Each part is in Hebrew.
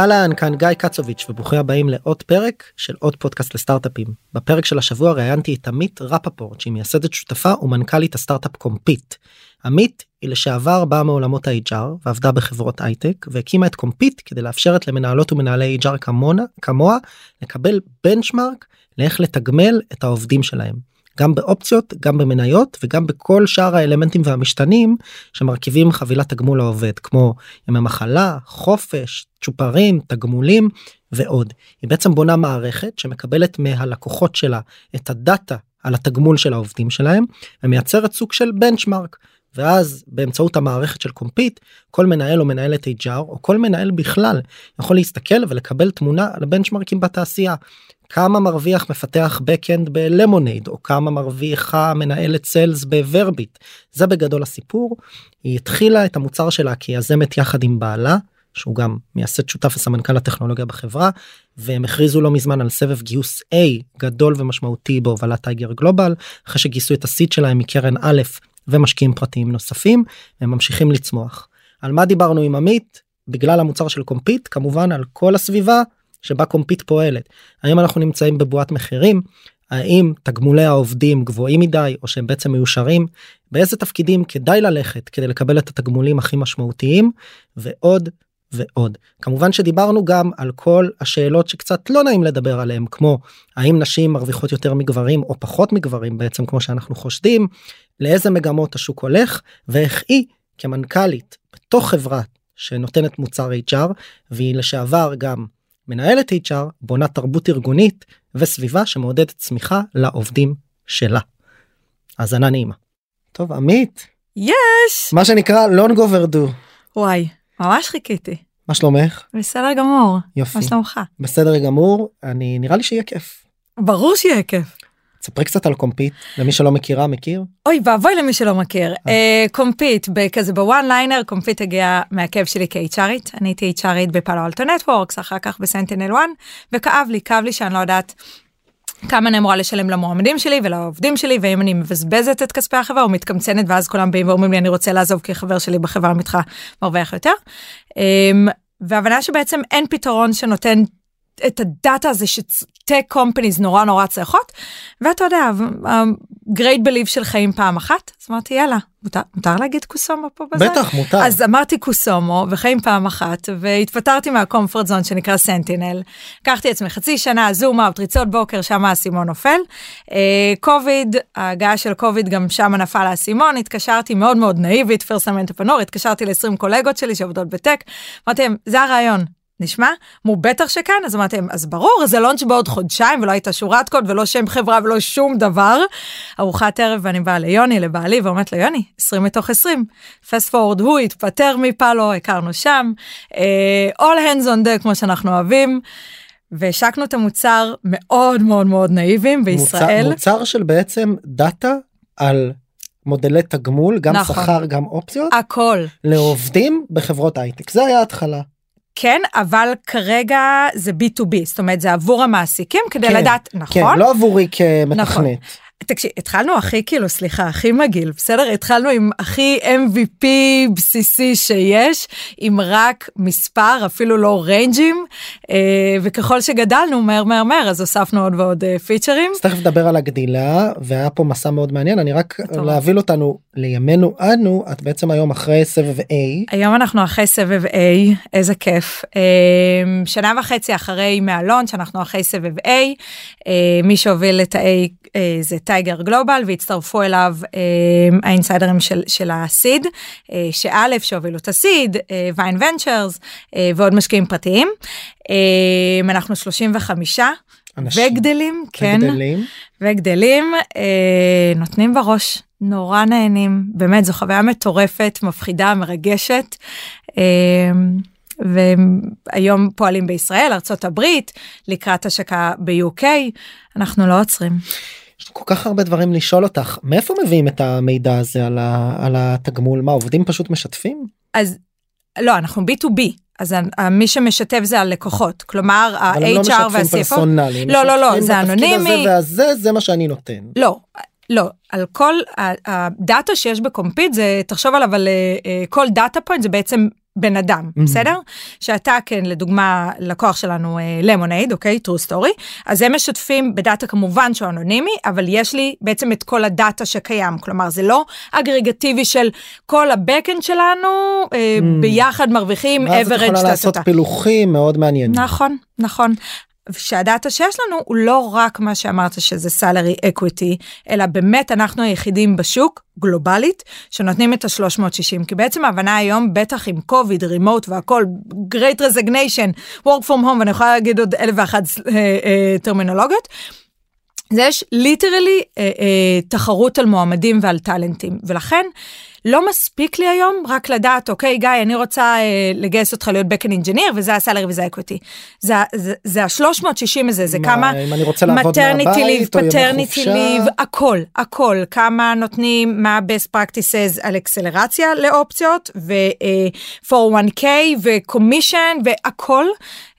אהלן, כאן גיא קצוביץ' וברוכים הבאים לעוד פרק של עוד פודקאסט לסטארט-אפים. בפרק של השבוע ראיינתי את עמית רפפורט שהיא מייסדת שותפה ומנכ"לית הסטארט-אפ קומפיט. עמית היא לשעבר באה מעולמות ה-HR ועבדה בחברות הייטק והקימה את קומפיט כדי לאפשר את למנהלות ומנהלי HR כמונה, כמוה לקבל benchmark לאיך לתגמל את העובדים שלהם. גם באופציות גם במניות וגם בכל שאר האלמנטים והמשתנים שמרכיבים חבילת תגמול לעובד כמו ימי מחלה חופש צ'ופרים תגמולים ועוד. היא בעצם בונה מערכת שמקבלת מהלקוחות שלה את הדאטה על התגמול של העובדים שלהם ומייצרת סוג של benchmark. ואז באמצעות המערכת של קומפיט כל מנהל או מנהלת HR או כל מנהל בכלל יכול להסתכל ולקבל תמונה על benchmarkים בתעשייה. כמה מרוויח מפתח backend בלמונייד או כמה מרוויחה מנהלת sales בוורביט זה בגדול הסיפור. היא התחילה את המוצר שלה כיזמת יחד עם בעלה שהוא גם מייסד שותף וסמנכ"ל הטכנולוגיה בחברה והם הכריזו לא מזמן על סבב גיוס A גדול ומשמעותי בהובלת טייגר גלובל אחרי שגייסו את ה seed שלהם מקרן א' ומשקיעים פרטיים נוספים הם ממשיכים לצמוח. על מה דיברנו עם עמית בגלל המוצר של קומפיט כמובן על כל הסביבה שבה קומפיט פועלת. האם אנחנו נמצאים בבועת מחירים? האם תגמולי העובדים גבוהים מדי או שהם בעצם מיושרים? באיזה תפקידים כדאי ללכת כדי לקבל את התגמולים הכי משמעותיים? ועוד ועוד. כמובן שדיברנו גם על כל השאלות שקצת לא נעים לדבר עליהם כמו האם נשים מרוויחות יותר מגברים או פחות מגברים בעצם כמו שאנחנו חושדים לאיזה מגמות השוק הולך ואיך היא כמנכ"לית בתוך חברה שנותנת מוצר HR והיא לשעבר גם מנהלת HR בונה תרבות ארגונית וסביבה שמעודדת צמיחה לעובדים שלה. האזנה נעימה. טוב עמית. יש! מה שנקרא long overdue. וואי, ממש חיכיתי. מה שלומך? בסדר גמור. יופי. מה שלומך? בסדר גמור אני נראה לי שיהיה כיף. ברור שיהיה כיף. ספרי קצת על קומפיט למי שלא מכירה מכיר אוי ואבוי למי שלא מכיר. אה, קומפיט, כזה ב one liner, קומפיט הגיע מהכאב שלי כ-HRית. אני הייתי HRית בפאלו אלטו נטוורקס, אחר כך בסנטינל 1, וכאב לי, כאב לי שאני לא יודעת כמה אני אמורה לשלם למועמדים שלי ולעובדים שלי, ואם אני מבזבזת את כספי החברה או מתקמצנת, ואז כולם באים ואומרים לי אני רוצה לעזוב כי חבר שלי בחברה מתך מרוויח יותר. אמ, והבנה שבעצם אין פתרון שנותן את הדאטה הזה שטק קומפניז נורא נורא צריכות ואתה יודע גרייט בליב של חיים פעם אחת אז אמרתי יאללה מותר, מותר להגיד קוסומו פה בזה? בטח מותר. אז אמרתי קוסומו וחיים פעם אחת והתפטרתי מהקומפורט זון שנקרא סנטינל לקחתי עצמי חצי שנה zoom out ריצות בוקר שם האסימון נופל. קוביד אה, ההגעה של קוביד גם שם נפל האסימון התקשרתי מאוד מאוד נאיבית first time entrepreneur התקשרתי ל-20 קולגות שלי שעובדות ב tech. אמרתי להם זה הרעיון נשמע? אמרו בטח שכן, אז אמרתם, אז ברור, זה launch בעוד חודשיים ולא הייתה שורת קוד ולא שם חברה ולא שום דבר. ארוחת ערב ואני באה ליוני, לבעלי, ואומרת לו, יוני, 20 מתוך 20. fast forward, הוא התפטר מפאלו, הכרנו שם, uh, all hands on deck כמו שאנחנו אוהבים. והשקנו את המוצר מאוד מאוד מאוד נאיבים בישראל. מוצר, מוצר של בעצם דאטה על מודלי תגמול גם נכון. שכר גם אופציות הכל לעובדים בחברות הייטק זה היה התחלה. כן, אבל כרגע זה B2B, זאת אומרת זה עבור המעסיקים כדי כן, לדעת, כן, נכון? לא עבורי כמתכנת. נכון. תקשיב, התחלנו הכי כאילו, סליחה, הכי מגעיל, בסדר? התחלנו עם הכי MVP בסיסי שיש, עם רק מספר, אפילו לא ריינג'ים, אה, וככל שגדלנו מהר מהר מהר, אז הוספנו עוד ועוד אה, פיצ'רים. אז תכף נדבר על הגדילה, והיה פה מסע מאוד מעניין, אני רק להביא אותנו לימינו אנו, את בעצם היום אחרי סבב A. היום אנחנו אחרי סבב A, איזה כיף. אה, שנה וחצי אחרי מאלון, שאנחנו אחרי סבב A, אה, מי שהוביל את ה-A אה, זה טייגר גלובל והצטרפו אליו אה, האינסיידרים של, של הסיד, אה, שא' שהובילו את הסיד, אה, ויין ונצ'רס ועוד משקיעים פרטיים. אנחנו 35 אנשים. וגדלים, כן, וגדלים, וגדלים, אה, נותנים בראש, נורא נהנים, באמת זו חוויה מטורפת, מפחידה, מרגשת. אה, והיום פועלים בישראל, ארה"ב, לקראת השקה ב-UK, אנחנו לא עוצרים. יש כל כך הרבה דברים לשאול אותך מאיפה מביאים את המידע הזה על, ה, על התגמול מה עובדים פשוט משתפים אז לא, אנחנו B2B. אז מי שמשתף זה הלקוחות, כלומר אבל הם לא ה-HR משתפים וה-CFO. personally. לא, לא, לא, זה אנונימי. הזה והזה זה מה שאני נותן. לא, לא, על כל הדאטה שיש בקומפיט זה, תחשוב עליו על אה, אה, כל data point זה בעצם בן אדם, Mhm. בסדר? שאתה כן, לדוגמה, לקוח שלנו למונייד, אוקיי? true story, אז הם משתפים בדאטה כמובן שהוא אנונימי, אבל יש לי בעצם את כל הדאטה שקיים, כלומר זה לא אגרגטיבי של כל הבקאנד שלנו אה, Mhm. ביחד מרוויחים ואז את average יכולה לעשות. פילוחים מאוד מעניינים. נכון, נכון. שהדאטה שיש לנו הוא לא רק מה שאמרת שזה salary equity, אלא באמת אנחנו היחידים בשוק, גלובלית, שנותנים את ה-360. כי בעצם ההבנה היום, בטח עם COVID, רימוט והכל, great resignation, work from home, ואני יכולה להגיד עוד אלף ואחת אה, אה, טרמינולוגיות, זה יש literally אה, אה, תחרות על מועמדים ועל talentים, ולכן לא מספיק לי היום רק לדעת, אוקיי, גיא, אני רוצה אה, לגייס אותך להיות backend engineer, וזה ה salary וזה ה equity. זה, זה, זה ה-360 הזה, זה מה, כמה אם אני רוצה לעבוד מהבית, leave, או ימי paternity חופשה? leave, הכל, הכל, כמה נותנים, מה best practices על acceleration לאופציות, ו-401k ו-commission והכל.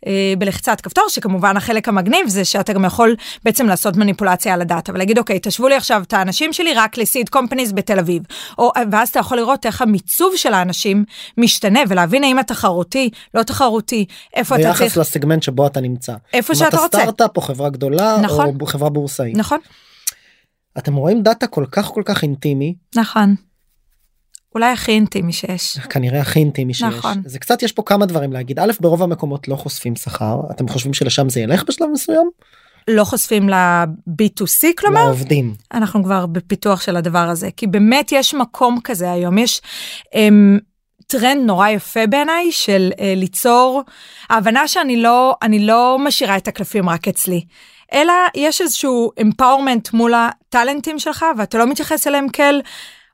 אה, בלחיצת כפתור שכמובן החלק המגניב זה שאתה גם יכול בעצם לעשות מניפולציה על הדאטה ולהגיד אוקיי תשוו לי עכשיו את האנשים שלי רק ל seed companies בתל אביב או ואז אתה יכול לראות איך המיצוב של האנשים משתנה ולהבין האם התחרותי לא תחרותי איפה אתה ביחס צריך לסגמנט שבו אתה נמצא. איפה אם שאתה אתה רוצה סטארט-אפ או חברה גדולה נכון. או חברה בורסאית. נכון אתם רואים דאטה כל כך כל כך אינטימי נכון. אולי הכי אינטימי שיש כנראה הכי אינטימי שיש. נכון. זה קצת יש פה כמה דברים להגיד א' ברוב המקומות לא חושפים שכר אתם חושבים שלשם זה ילך בשלב מסוים? לא חושפים ל-B2C כלומר לעובדים. אנחנו כבר בפיתוח של הדבר הזה כי באמת יש מקום כזה היום יש אמ, טרנד נורא יפה בעיניי של אה, ליצור ההבנה שאני לא אני לא משאירה את הקלפים רק אצלי. אלא יש איזשהו empowerment מול הטאלנטים שלך ואתה לא מתייחס אליהם כאל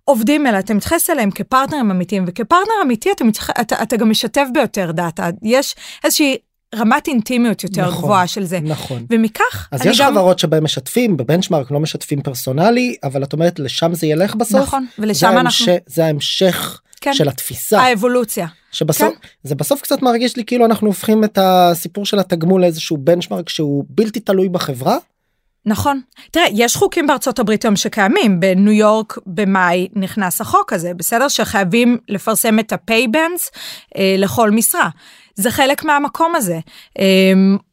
עובדים אלא אתה מתייחס אליהם כפרטנרים אמיתיים וכפרטנר אמיתי אתה, מתייח... אתה, אתה גם משתף ביותר דאטה יש איזושהי רמת אינטימיות יותר נכון, גבוהה של זה נכון. ומכך אז יש גם חברות שבהם משתפים בבנצ'מארק לא משתפים פרסונלי אבל את אומרת לשם זה ילך בסוף. נכון זה ולשם אנחנו ההמשך, זה ההמשך כן. של התפיסה האבולוציה שבסוף כן. זה בסוף קצת מרגיש לי כאילו אנחנו הופכים את הסיפור של התגמול לאיזשהו בנצ'מארק שהוא בלתי תלוי בחברה. נכון. תראה, יש חוקים בארצות הברית היום שקיימים, בניו יורק במאי נכנס החוק הזה, בסדר? שחייבים לפרסם את bands אה, לכל משרה. זה חלק מהמקום הזה. אה,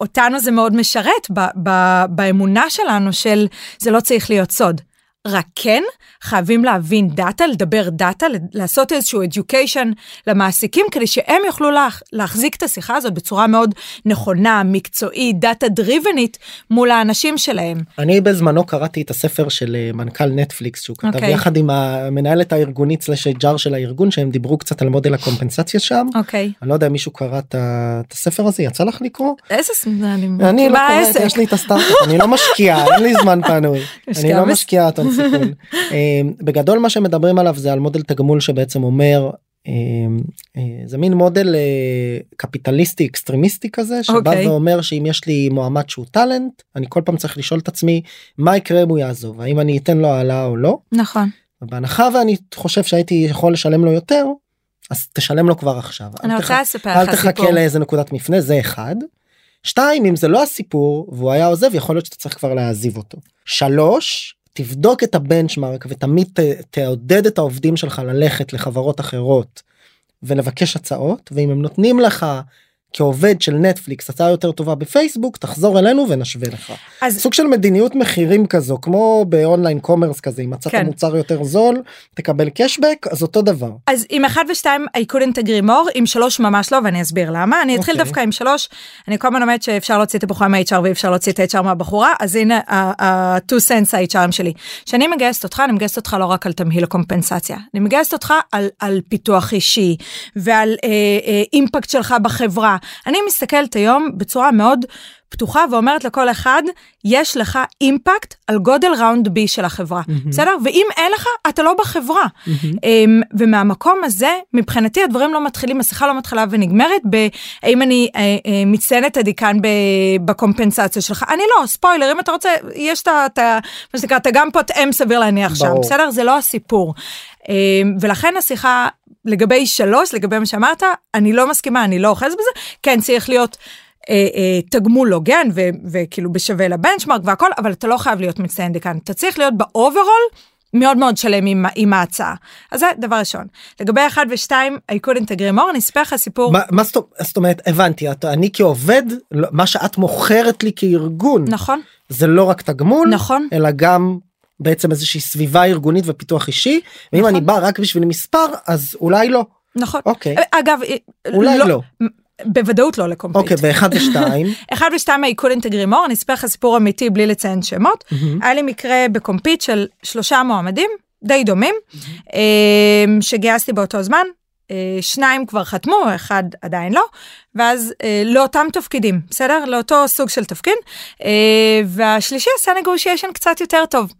אותנו זה מאוד משרת ב- ב- באמונה שלנו של זה לא צריך להיות סוד. רק כן חייבים להבין דאטה, לדבר דאטה, לעשות איזשהו education למעסיקים כדי שהם יוכלו לה, להחזיק את השיחה הזאת בצורה מאוד נכונה, מקצועית, דאטה דריבנית מול האנשים שלהם. אני בזמנו קראתי את הספר של אה, מנכ"ל נטפליקס שהוא כתב אוקיי. יחד עם המנהלת הארגונית סלש HR של הארגון שהם דיברו קצת על מודל הקומפנסציה שם. אוקיי. אני לא יודע אם מישהו קרא את הספר הזה יצא לך לקרוא? איזה ס... אני, אני לא קוראת? יש לי את הסטארט-אפ אני לא משקיע אין לי זמן פנוי אני משקיעה לא משקיע סיכון. אה, בגדול מה שמדברים עליו זה על מודל תגמול שבעצם אומר אה, אה, זה מין מודל אה, קפיטליסטי אקסטרימיסטי כזה שבא אוקיי. ואומר שאם יש לי מועמד שהוא talent אני כל פעם צריך לשאול את עצמי מה יקרה אם הוא יעזוב האם אני אתן לו העלאה או לא. נכון. בהנחה ואני חושב שהייתי יכול לשלם לו יותר אז תשלם לו כבר עכשיו. אני אל רוצה לספר אל לך סיפור. תחכה לאיזה נקודת מפנה זה אחד. שתיים אם זה לא הסיפור והוא היה עוזב יכול להיות שאתה צריך כבר להעזיב אותו. שלוש תבדוק את ה benchmark ותמיד ת, תעודד את העובדים שלך ללכת לחברות אחרות ולבקש הצעות ואם הם נותנים לך כעובד של נטפליקס הצעה יותר טובה בפייסבוק תחזור אלינו ונשווה לך. אז סוג של מדיניות מחירים כזו כמו ב online commerce כזה אם מצאת כן. מוצר יותר זול תקבל cashback אז אותו דבר. אז עם 1 ו-2 I couldn't agree more, עם 3 ממש לא ואני אסביר למה. אני אתחיל אוקיי. דווקא עם 3, אני כל הזמן אומרת שאפשר להוציא את הבחורה מה-HR ואי אפשר להוציא את ה-HR מהבחורה, אז הנה ה-2 cents ה-HRים שלי. כשאני מגייסת אותך, אני מגייסת אותך לא רק על תמהיל הקומפנסציה, אני מגייסת אותך על, על פיתוח אישי ועל אה, אה, אימפקט שלך בחברה אני מסתכלת היום בצורה מאוד פתוחה ואומרת לכל אחד, יש לך אימפקט על גודל ראונד בי של החברה, mm-hmm. בסדר? ואם אין לך, אתה לא בחברה. Mm-hmm. Um, ומהמקום הזה, מבחינתי הדברים לא מתחילים, השיחה לא מתחילה ונגמרת בהאם אני uh, uh, מצטיינת הדיקן בקומפנסציה שלך. אני לא, ספוילר, אם אתה רוצה, יש את ה... מה שנקרא, אתה גם פוטם סביר להניח שם, בסדר? זה לא הסיפור. Um, ולכן השיחה לגבי שלוש, לגבי מה שאמרת, אני לא מסכימה, אני לא אוחז בזה, כן צריך להיות אה, אה, תגמול הוגן וכאילו בשווה לבנצ'מארק והכל, אבל אתה לא חייב להיות מצטיין דיקן, אתה צריך להיות באוברול. מאוד מאוד שלם עם, עם ההצעה. אז זה דבר ראשון. לגבי אחד ושתיים, I couldn't agree more, אני אספר לך סיפור. מה, מה זאת אומרת, הבנתי, את, אני כעובד, לא, מה שאת מוכרת לי כארגון, נכון. זה לא רק תגמול, נכון. אלא גם בעצם איזושהי סביבה ארגונית ופיתוח אישי, ואם נכון. אני בא רק בשביל מספר, אז אולי לא. נכון. אוקיי. אגב, אולי לא. לא. בוודאות לא לקומפיט. אוקיי, באחד ושתיים. אחד ושתיים agree more, אני אספר לך סיפור אמיתי בלי לציין שמות. היה לי מקרה בקומפיט של שלושה מועמדים, די דומים, אמ, שגייסתי באותו זמן. אה, שניים כבר חתמו, אחד עדיין לא, ואז אה, לאותם תפקידים, בסדר? לאותו סוג של תפקיד, אה, והשלישי עשה נגושיישן קצת יותר טוב.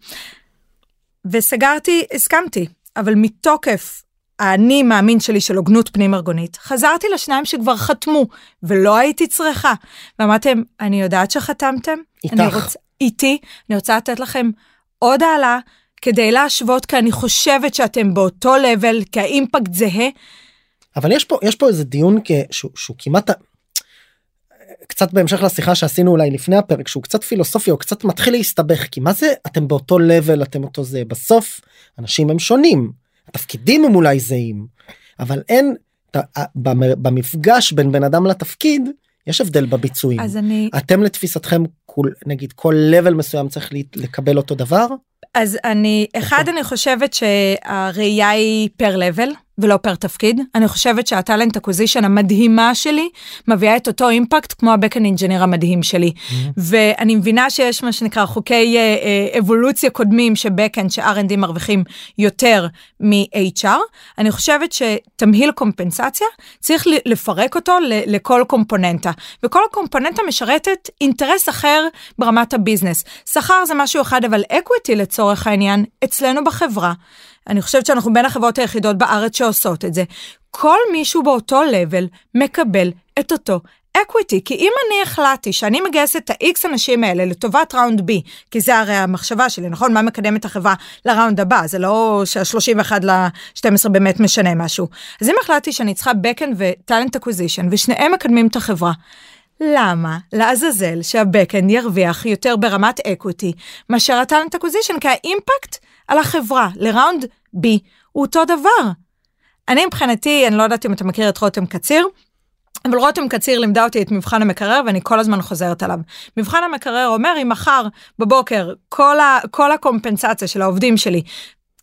וסגרתי, הסכמתי, אבל מתוקף האני מאמין שלי של הוגנות פנים ארגונית, חזרתי לשניים שכבר חתמו, ולא הייתי צריכה. ואמרתם, אני יודעת שחתמתם. איתך. אני רוצ... איתי, אני רוצה לתת לכם עוד העלה, כדי להשוות, כי אני חושבת שאתם באותו לבל, כי האימפקט זהה. אבל יש פה, יש פה איזה דיון שהוא, שהוא כמעט... קצת בהמשך לשיחה שעשינו אולי לפני הפרק שהוא קצת פילוסופי או קצת מתחיל להסתבך כי מה זה אתם באותו לבל אתם אותו זה בסוף אנשים הם שונים התפקידים הם אולי זהים אבל אין במפגש בין בן אדם לתפקיד יש הבדל בביצועים אז אני אתם לתפיסתכם כל נגיד כל level מסוים צריך לקבל אותו דבר. אז אני אחד אני חושבת שהראייה היא per level ולא פר תפקיד. אני חושבת שה talent acquisition המדהימה שלי מביאה את אותו אימפקט כמו ה backend engineer המדהים שלי. Mm-hmm. ואני מבינה שיש מה שנקרא חוקי uh, אבולוציה קודמים שבקן ש-R&D מרוויחים יותר מ-HR. אני חושבת שתמהיל compensation צריך לפרק אותו לכל קומפוננטה. וכל קומפוננטה משרתת אינטרס אחר ברמת ה business. שכר זה משהו אחד אבל equity לצורך העניין אצלנו בחברה. אני חושבת שאנחנו בין החברות היחידות בארץ שעושות את זה. כל מישהו באותו level מקבל את אותו equity, כי אם אני החלטתי שאני מגייסת את ה-X אנשים האלה לטובת round B, כי זה הרי המחשבה שלי, נכון? מה מקדם את החברה ל round הבא, זה לא שה-31 ל-12 באמת משנה משהו. אז אם החלטתי שאני צריכה backend ו talent acquisition, ושניהם מקדמים את החברה, למה לעזאזל שה backend ירוויח יותר ברמת equity מאשר ה talent acquisition? כי האימפקט על החברה ל round B הוא אותו דבר. אני מבחינתי, אני לא יודעת אם אתה מכיר את רותם קציר, אבל רותם קציר לימדה אותי את מבחן המקרר ואני כל הזמן חוזרת עליו. מבחן המקרר אומר אם מחר בבוקר כל, ה, כל הקומפנסציה של העובדים שלי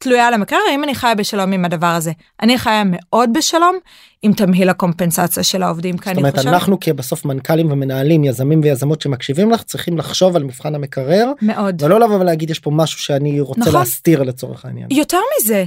תלויה על המקרר, האם אני חיה בשלום עם הדבר הזה. אני חיה מאוד בשלום עם תמהיל הקומפנסציה של העובדים. זאת אומרת. אנחנו כבסוף מנכ"לים ומנהלים, יזמים ויזמות שמקשיבים לך, צריכים לחשוב על מבחן המקרר. מאוד. ולא לבוא ולהגיד יש פה משהו שאני רוצה נכון. להסתיר לצורך העניין. יותר מזה.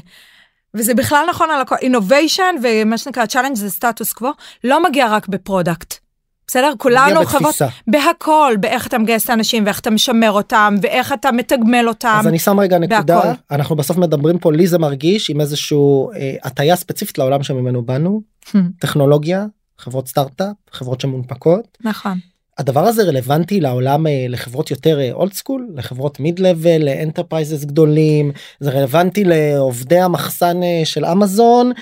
וזה בכלל נכון על הכל, innovation ומה שנקרא challenge the status quo, לא מגיע רק ב product. בסדר? כולנו חברות בהכל, באיך אתה מגייס את האנשים ואיך אתה משמר אותם ואיך אתה מתגמל אותם. אז אני שם רגע נקודה, בהכל. אנחנו בסוף מדברים פה, לי זה מרגיש עם איזשהו אה, הטיה ספציפית לעולם שממנו באנו, hmm. טכנולוגיה, חברות סטארט-אפ, חברות שמונפקות. נכון. הדבר הזה רלוונטי לעולם אה, לחברות יותר old אה, school לחברות mid level ל enterprises גדולים? זה רלוונטי לעובדי המחסן אה, של אמזון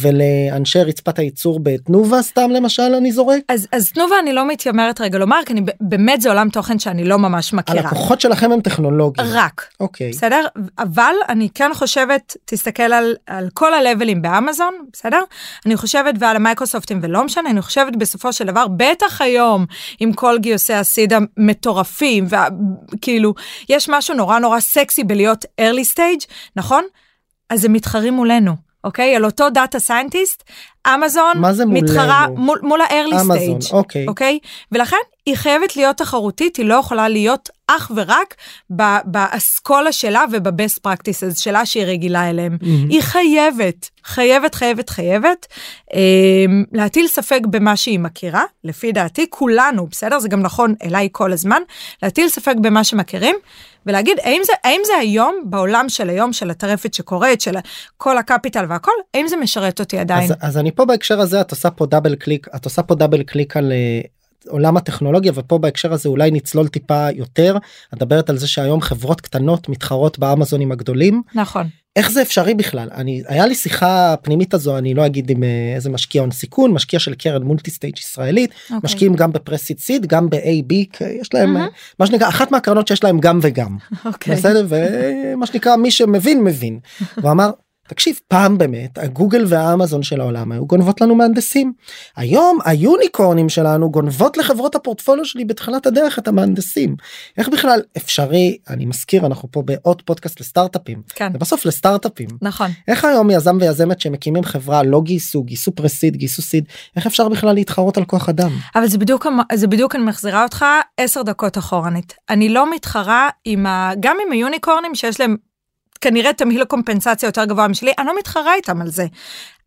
ולאנשי רצפת הייצור בתנובה סתם למשל אני זורק? אז אז תנובה אני לא מתיימרת רגע לומר כי אני באמת זה עולם תוכן שאני לא ממש מכירה. הלקוחות שלכם הם טכנולוגיים. רק. אוקיי. בסדר? אבל אני כן חושבת תסתכל על על כל הלבלים באמזון בסדר? אני חושבת ועל המייקרוסופטים ולא משנה אני חושבת בסופו של דבר בטח היום. עם כל גיוסי ה seed המטורפים, וכאילו, יש משהו נורא נורא סקסי בלהיות early stage, נכון? אז הם מתחרים מולנו. אוקיי? על אותו data scientist, אמזון מתחרה מול, מול ה-early stage. אוקיי. אוקיי? ולכן היא חייבת להיות תחרותית, היא לא יכולה להיות אך ורק באסכולה שלה ובבסט פרקטיסס שלה שהיא רגילה אליהם. היא חייבת, חייבת, חייבת, חייבת אה, להטיל ספק במה שהיא מכירה, לפי דעתי, כולנו, בסדר? זה גם נכון אליי כל הזמן, להטיל ספק במה שמכירים. ולהגיד האם זה האם זה היום בעולם של היום של הטרפת שקורית של כל הקפיטל והכל האם זה משרת אותי עדיין. אז, אז אני פה בהקשר הזה את עושה פה double click את עושה פה double click על uh, עולם הטכנולוגיה ופה בהקשר הזה אולי נצלול טיפה יותר את מדברת על זה שהיום חברות קטנות מתחרות באמזונים הגדולים נכון. איך זה אפשרי בכלל אני היה לי שיחה פנימית הזו אני לא אגיד עם אה, איזה משקיע הון סיכון משקיע של קרן multi stage ישראלית okay. אוקיי. משקיעים גם ב pre-seed seed גם ב-A B יש להם Mhm. אה, מה שנקרא אחת מהקרנות שיש להם גם וגם אוקיי. בסדר ומה שנקרא מי שמבין מבין. הוא אמר תקשיב פעם באמת הגוגל והאמזון של העולם היו גונבות לנו מהנדסים. היום היוניקורנים שלנו גונבות לחברות הפורטפוליו שלי בתחילת הדרך את המהנדסים. איך בכלל? אפשרי אני מזכיר אנחנו פה בעוד פודקאסט לסטארט-אפים. כן. בסוף לסטארט-אפים. נכון. איך היום יזם ויזמת שמקימים חברה לא גייסו גייסו פרסיד גייסו סיד איך אפשר בכלל להתחרות על כוח אדם? אבל זה בדיוק זה בדיוק אני מחזירה אותך עשר דקות אחורנית. אני לא מתחרה עם ה... גם עם היוניקורנים שיש להם כנראה תמהיל הקומפנסציה יותר גבוה משלי אני לא מתחרה איתם על זה.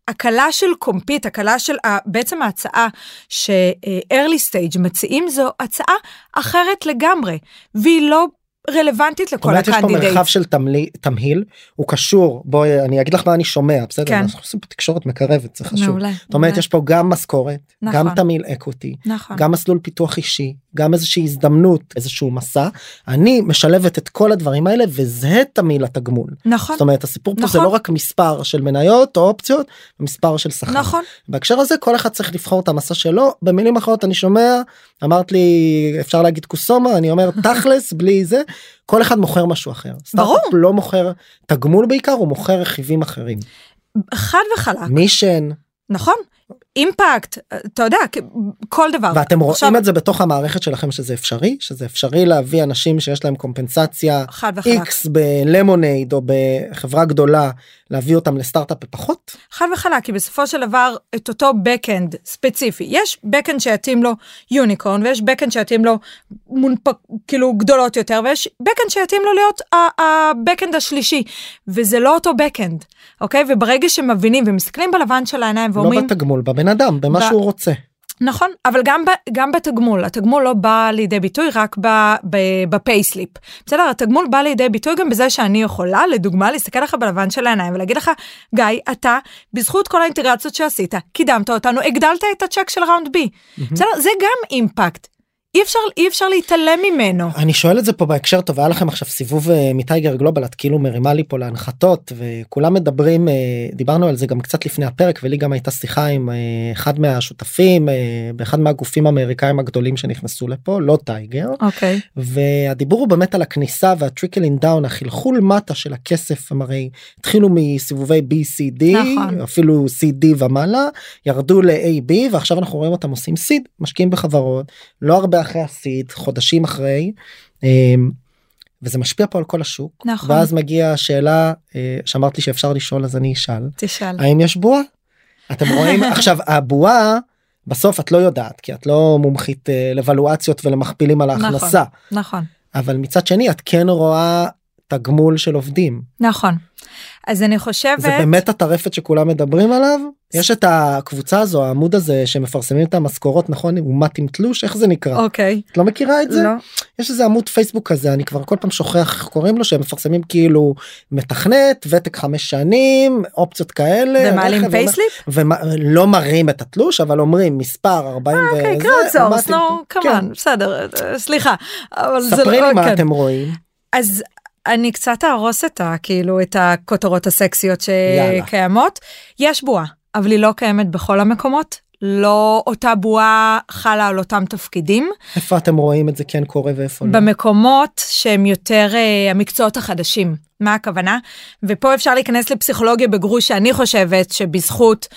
הקלה של קומפיט הקלה של בעצם ההצעה ש-early stage מציעים זו הצעה אחרת לגמרי והיא לא רלוונטית לכל אומרת יש פה מרחב הקנדידייט. של תמלי, תמהיל הוא קשור בואי אני אגיד לך מה אני שומע בסדר כן. אנחנו עושים פה תקשורת מקרבת זה חשוב. מעולה. זאת אומרת. יש פה גם משכורת נכון. גם תמהיל אקוטי נכון. גם מסלול פיתוח אישי גם איזושהי הזדמנות איזשהו מסע אני משלבת את כל הדברים האלה וזה תמהיל התגמול. נכון. זאת אומרת הסיפור פה זה נכון. לא רק מספר של מניות או אופציות מספר של שכר. נכון. בהקשר הזה כל אחד צריך לבחור את המסע שלו במילים אחרות אני שומע אמרת לי אפשר להגיד קוסומה אני אומר תכלס בלי זה כל אחד מוכר משהו אחר. ברור. סטארט-אפ לא מוכר תגמול בעיקר הוא מוכר רכיבים אחרים. חד וחלק. מישן נכון. אימפקט אתה יודע כל דבר. ואתם רואים עכשיו- את זה בתוך המערכת שלכם שזה אפשרי שזה אפשרי להביא אנשים שיש להם קומפנסציה x בלמונייד או בחברה גדולה להביא אותם לסטארט-אפ בפחות חד וחלק, כי בסופו של דבר את אותו backend ספציפי, יש backend שיתאים לו יוניקורן ויש backend שיתאים לו מונפק, כאילו גדולות יותר ויש backend שיתאים לו להיות ה-backend השלישי וזה לא אותו backend, אוקיי? וברגע שמבינים ומסתכלים בלבן של העיניים לא ואומרים, בתגמול בבן אדם במה ב- שהוא רוצה. נכון, אבל גם, ב, גם בתגמול, התגמול לא בא לידי ביטוי רק ב payslip. בסדר, התגמול בא לידי ביטוי גם בזה שאני יכולה, לדוגמה, להסתכל לך בלבן של העיניים ולהגיד לך, גיא, אתה, בזכות כל האינטגרציות שעשית, קידמת אותנו, הגדלת את הצ'ק של round B. בסדר, זה גם אימפקט. אי אפשר, אי אפשר להתעלם ממנו. אני שואל את זה פה בהקשר טוב היה לכם עכשיו סיבוב אה, מטייגר גלובל את כאילו מרימה לי פה להנחתות וכולם מדברים אה, דיברנו על זה גם קצת לפני הפרק ולי גם הייתה שיחה עם אה, אחד מהשותפים אה, באחד מהגופים האמריקאים הגדולים שנכנסו לפה לא טייגר אוקיי. והדיבור הוא באמת על הכניסה וה trickling down החלחול מטה של הכסף הם הרי התחילו מסיבובי B C D נכון. אפילו C D ומעלה ירדו ל-A B ועכשיו אנחנו רואים אותם עושים seed משקיעים בחברות לא הרבה אחרי ה seed חודשים אחרי. אמ, וזה משפיע פה על כל השוק נכון. ואז מגיעה השאלה אה, שאמרת לי שאפשר לשאול אז אני אשאל תשאל. האם יש בועה? אתם רואים עכשיו הבועה בסוף את לא יודעת כי את לא מומחית אה, לוולואציות ולמכפילים על ההכנסה נכון. אבל מצד שני את כן רואה תגמול של עובדים נכון. אז אני חושבת... זה באמת הטרפת שכולם מדברים עליו יש את הקבוצה הזו העמוד הזה שמפרסמים את המשכורות נכון אומת עם תלוש איך זה נקרא אוקיי. את לא מכירה את זה לא. יש איזה עמוד פייסבוק כזה אני כבר כל פעם שוכח איך קוראים לו שהם מפרסמים כאילו מתכנת ותק חמש שנים אופציות כאלה ומעלים פייסליפ? ולא מראים את התלוש אבל אומרים מספר 40 אוקיי, וזה, קראוט סורס, אומת עם- נו. כמובן, בסדר, אה, סליחה. ספרי לי מה כן. אתם רואים אז אני קצת אהרוס את ה... כאילו, את הכותרות הסקסיות יאללה. שקיימות. יש בועה, אבל היא לא קיימת בכל המקומות. לא אותה בועה חלה על אותם תפקידים. איפה אתם רואים את זה כן קורה ואיפה לא. במקומות שהם יותר uh, המקצועות החדשים. מה הכוונה? ופה אפשר להיכנס לפסיכולוגיה בגרוש שאני חושבת שבזכות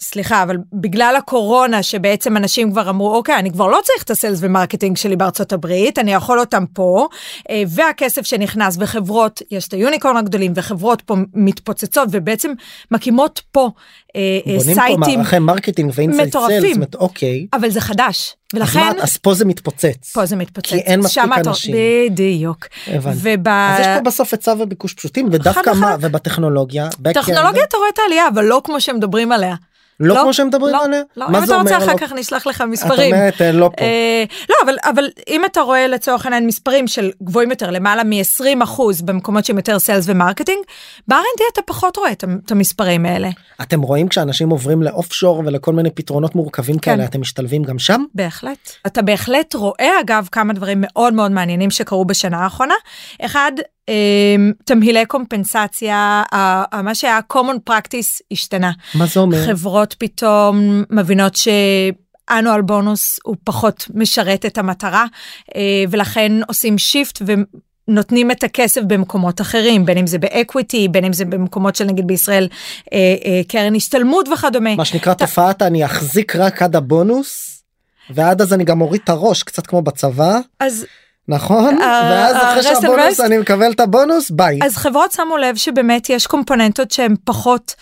סליחה, אבל בגלל הקורונה שבעצם אנשים כבר אמרו, אוקיי, אני כבר לא צריך את ה sales ו marketing שלי בארצות הברית, אני יכול אותם פה, אה, והכסף שנכנס בחברות, יש את ה unicorn הגדולים, וחברות פה מתפוצצות ובעצם מקימות פה אה, אה, בונים פה סייטים מערכי marketing ו inside מטורפים. sales, אוקיי. אבל זה חדש, אז ולכן מה- אז פה זה מתפוצץ. פה זה מתפוצץ. כי אין מספיק אנשים. בדיוק. הבנתי. וב... אז יש פה בסוף היצע וביקוש פשוטים, ודווקא מה. ובטכנולוגיה, טכנולוגיה אתה רואה את העלייה, אבל לא כמו שמדברים עליה. לא כמו שמדברים לא, עליה? לא, מה אם זה אתה רוצה אומר? אחר לא- כך נשלח לך את מספרים. אומרת אה, לא פה. אה, לא אבל אבל אם אתה רואה לצורך העניין מספרים של גבוהים יותר למעלה מ-20 אחוז במקומות שהם יותר sales ו marketing, ב-R&D אתה פחות רואה את את המספרים האלה. אתם רואים כשאנשים עוברים לאוף שור ולכל מיני פתרונות מורכבים כן. כאלה, אתם משתלבים גם שם? בהחלט. אתה בהחלט רואה אגב כמה דברים מאוד מאוד מעניינים שקרו בשנה האחרונה. אחד, תמהילי קומפנסציה, מה שהיה common practice השתנה. מה זה אומר? חברות פתאום מבינות ש... אנואל בונוס הוא פחות משרת את המטרה אה, ולכן עושים שיפט ונותנים את הכסף במקומות אחרים בין אם זה ב equity בין אם זה במקומות של נגיד בישראל אה, אה, קרן השתלמות וכדומה. מה שנקרא תופעת אני אחזיק רק עד הבונוס, ועד אז אני גם מוריד את הראש, קצת כמו בצבא, אז נכון? ה- ואז אחרי ה-rest and שהבונוס? אני מקבל את הבונוס, ביי. אז חברות שמו לב שבאמת יש קומפוננטות שהן פחות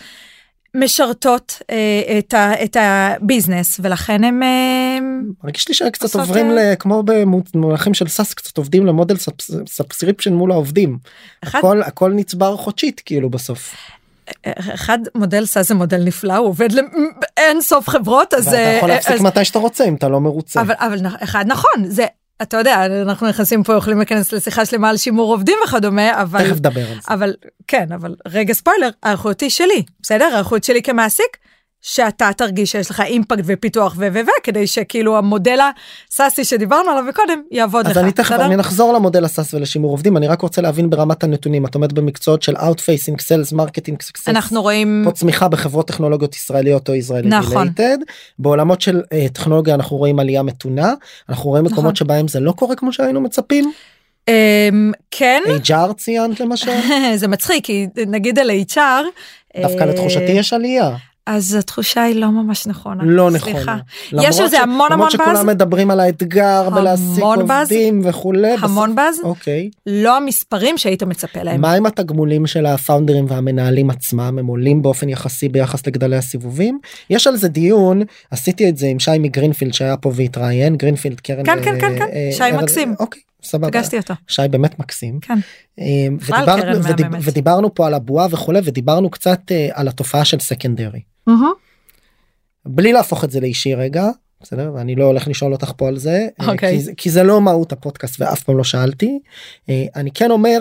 משרתות אה, את, ה, את ה business ולכן הם אה, מרגיש לי שקצת עוברים אה, ל- כמו במונחים של SaaS קצת עובדים למודל subscription מול העובדים. אחד- הכל הכל נצבר חודשית כאילו בסוף. אחד מודל SaaS זה מודל נפלא הוא עובד לאין סוף חברות אז ואתה יכול אה, להפסיק אז- מתי שאתה רוצה אם אתה לא מרוצה. אבל אבל אחד נכון זה אתה יודע אנחנו נכנסים פה יכולים להיכנס לשיחה שלמה על שימור עובדים וכדומה אבל תכף נדבר על זה. אבל כן אבל רגע ספוילר האחריות היא שלי בסדר האחריות שלי כמעסיק. שאתה תרגיש שיש לך אימפקט ופיתוח ו ו ו כדי שכאילו המודל הסאסי שדיברנו עליו מקודם יעבוד לך. אז אני תכף בסדר? אני נחזור למודל הסאס ולשימור עובדים אני רק רוצה להבין ברמת הנתונים את עומדת במקצועות של Outfacing Sales Marketing Success. אנחנו רואים פה צמיחה בחברות טכנולוגיות ישראליות או ישראלי נכון. רילייטד בעולמות של uh, טכנולוגיה אנחנו רואים עלייה מתונה אנחנו רואים נכון. מקומות שבהם זה לא קורה כמו שהיינו מצפים אמ, כן HR ציינת למשל זה מצחיק כי נגיד על HR דווקא אה, לתחושתי יש עלייה אז התחושה היא לא ממש נכונה. לא סליחה. נכונה. יש למרות על זה ש- המון המון למרות שכולם באז, מדברים על האתגר באז, עובדים וכולי. המון באז, אוקיי. לא המספרים שהיית מצפה להם. מה עם התגמולים של הפאונדרים והמנהלים עצמם הם עולים באופן יחסי ביחס לגדלי הסיבובים יש על זה דיון עשיתי את זה עם שי מגרינפילד שהיה פה והתראיין גרינפילד קרן כן, כן, כן, כן, אה, שי מקסים. אוקיי סבבה פגשתי אותו. שי באמת מקסים כן. אה, ודיברנו, קרן ודיב. ודיברנו פה על הבועה וכולי ודיברנו קצת אה, על התופעה של סקנדרי בלי להפוך את זה לאישי רגע בסדר ואני לא הולך לשאול אותך פה על זה אה, אוקיי. כי, כי זה לא מהות הפודקאסט ואף פעם לא שאלתי אה, אני כן אומר.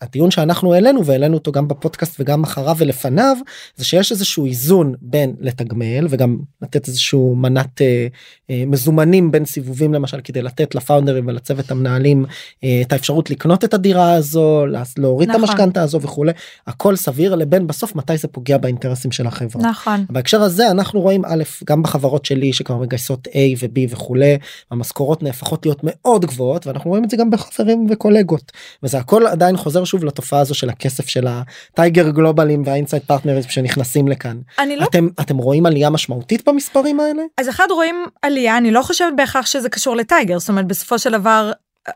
הדיון שאנחנו העלינו והעלינו אותו גם בפודקאסט וגם אחריו ולפניו זה שיש איזשהו איזון בין לתגמל וגם לתת איזשהו מנת אה, אה, מזומנים בין סיבובים למשל כדי לתת לפאונדרים ולצוות המנהלים אה, את האפשרות לקנות את הדירה הזו לה- להוריד נכון. את המשכנתה הזו וכולי הכל סביר לבין בסוף מתי זה פוגע באינטרסים של החברה. נכון. בהקשר הזה אנחנו רואים א' גם בחברות שלי שכבר מגייסות A ו-B וכולי המשכורות נהפכות להיות מאוד גבוהות ואנחנו רואים את זה גם בחברים וקולגות וזה הכל עדיין חוזר שוב לתופעה הזו של הכסף של ה Tiger Globalים וה Insight Partners שנכנסים לכאן אני לא אתם אתם רואים עלייה משמעותית במספרים האלה אז אחד רואים עלייה אני לא חושבת בהכרח שזה קשור ל Tiger זאת אומרת בסופו של דבר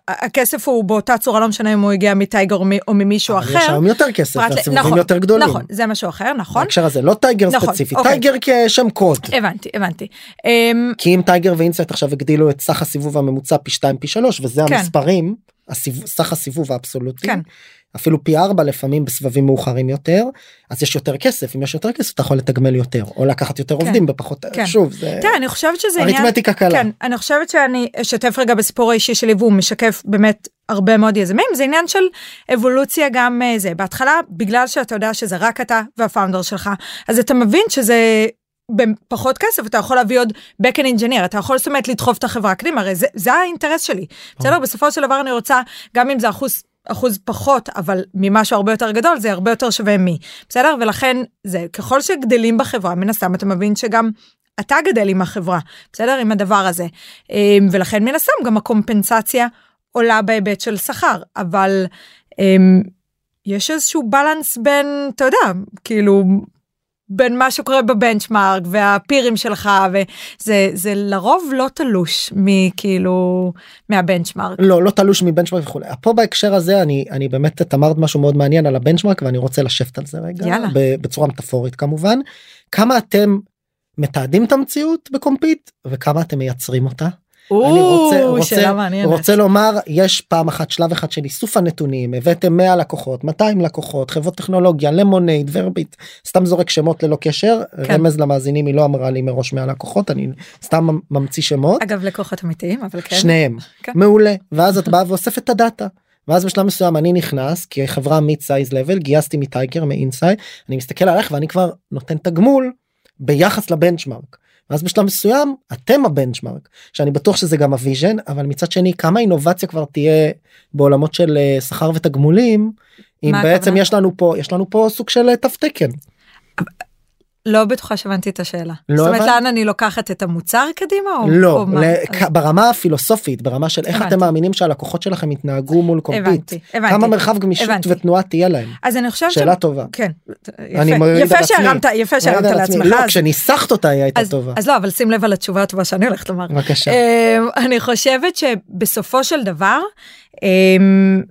הכסף הוא באותה צורה לא משנה אם הוא הגיע מ Tiger או ממישהו אבל יש אחר. היום יותר כסף והסיבובים נכון, יותר גדולים. נכון זה משהו אחר נכון בהקשר הזה לא Tiger נכון, ספציפי אוקיי. טייגר כשם קוד. הבנתי הבנתי. כי אם Tiger ו Insight עכשיו הגדילו את סך הסיבוב הממוצע פי 2 פי 3 וזה כן. המספרים הסיב... סך הסיבוב האבסולוטי כן. אפילו פי 4 לפעמים בסבבים מאוחרים יותר אז יש יותר כסף אם יש יותר כסף אתה יכול לתגמל יותר או לקחת יותר כן. עובדים בפחות כן. שוב זה תראה אני חושבת שזה עניין אריתמטיקה קלה. כן אני חושבת שאני אשתף רגע בסיפור האישי שלי והוא משקף באמת הרבה מאוד יזמים זה עניין של אבולוציה גם אה, זה בהתחלה בגלל שאתה יודע שזה רק אתה והפאונדר שלך אז אתה מבין שזה. בפחות כסף אתה יכול להביא עוד back end engineer אתה יכול זאת אומרת לדחוף את החברה קדימה הרי זה, זה האינטרס שלי. בסדר? בסופו של דבר אני רוצה גם אם זה אחוז אחוז פחות אבל ממשהו הרבה יותר גדול זה הרבה יותר שווה מי. בסדר? ולכן זה ככל שגדלים בחברה מן הסתם אתה מבין שגם אתה גדל עם החברה בסדר? עם הדבר הזה. אמ, ולכן מן הסתם גם הקומפנסציה עולה בהיבט של שכר אבל אמ, יש איזשהו בלנס בין אתה יודע כאילו בין מה שקורה בבנצ'מארק והפירים שלך וזה זה לרוב לא תלוש מכאילו מהבנצ'מארק. לא לא תלוש מבנצ'מארק וכולי. פה בהקשר הזה אני אני באמת את אמרת משהו מאוד מעניין על הבנצ'מארק ואני רוצה לשבת על זה רגע יאללה. בצורה מטאפורית כמובן. כמה אתם מתעדים את המציאות ב Compete וכמה אתם מייצרים אותה. אני רוצה, רוצה. רוצה לומר יש פעם אחת שלב אחד של איסוף הנתונים הבאתם 100 לקוחות 200 לקוחות חברות טכנולוגיה Lemonade Verbit סתם זורק שמות ללא קשר כן. רמז למאזינים היא לא אמרה לי מראש 100 לקוחות אני סתם ממציא שמות אגב לקוחות אמיתיים אבל כן. שניהם כן. מעולה ואז את באה ואוספת את ה data. ואז בשלב מסוים אני נכנס כחברה mid size level גייסתי מ Tiger מ Insight אני מסתכל עליך ואני כבר נותן תגמול ביחס ל benchmark. ואז בשלב מסוים אתם ה benchmark שאני בטוח שזה גם ה vision אבל מצד שני כמה אינובציה כבר תהיה בעולמות של אה, שכר ותגמולים אם בעצם הכוונה? יש לנו פה יש לנו פה סוג של אה, תו תקן. לא בטוחה שהבנתי את השאלה. לא זאת אומרת? לאן אני לוקחת את המוצר קדימה או לא או? ל- כ- ברמה הפילוסופית ברמה של איך הבנתי. אתם מאמינים שהלקוחות שלכם יתנהגו מול Compete. הבנתי, הבנתי. כמה מרחב גמישות הבנתי. ותנועה תהיה להם. אז אני חושבת שאלה טובה. כן. יפה. יפה. שהרמת יפה שהרמת. לעצמך. לא אז- כשניסחת אותה היא הייתה אז, טובה. אז לא אבל שים לב על התשובה הטובה שאני הולכת לומר. בבקשה. אמ, אני חושבת שבסופו של דבר אמ,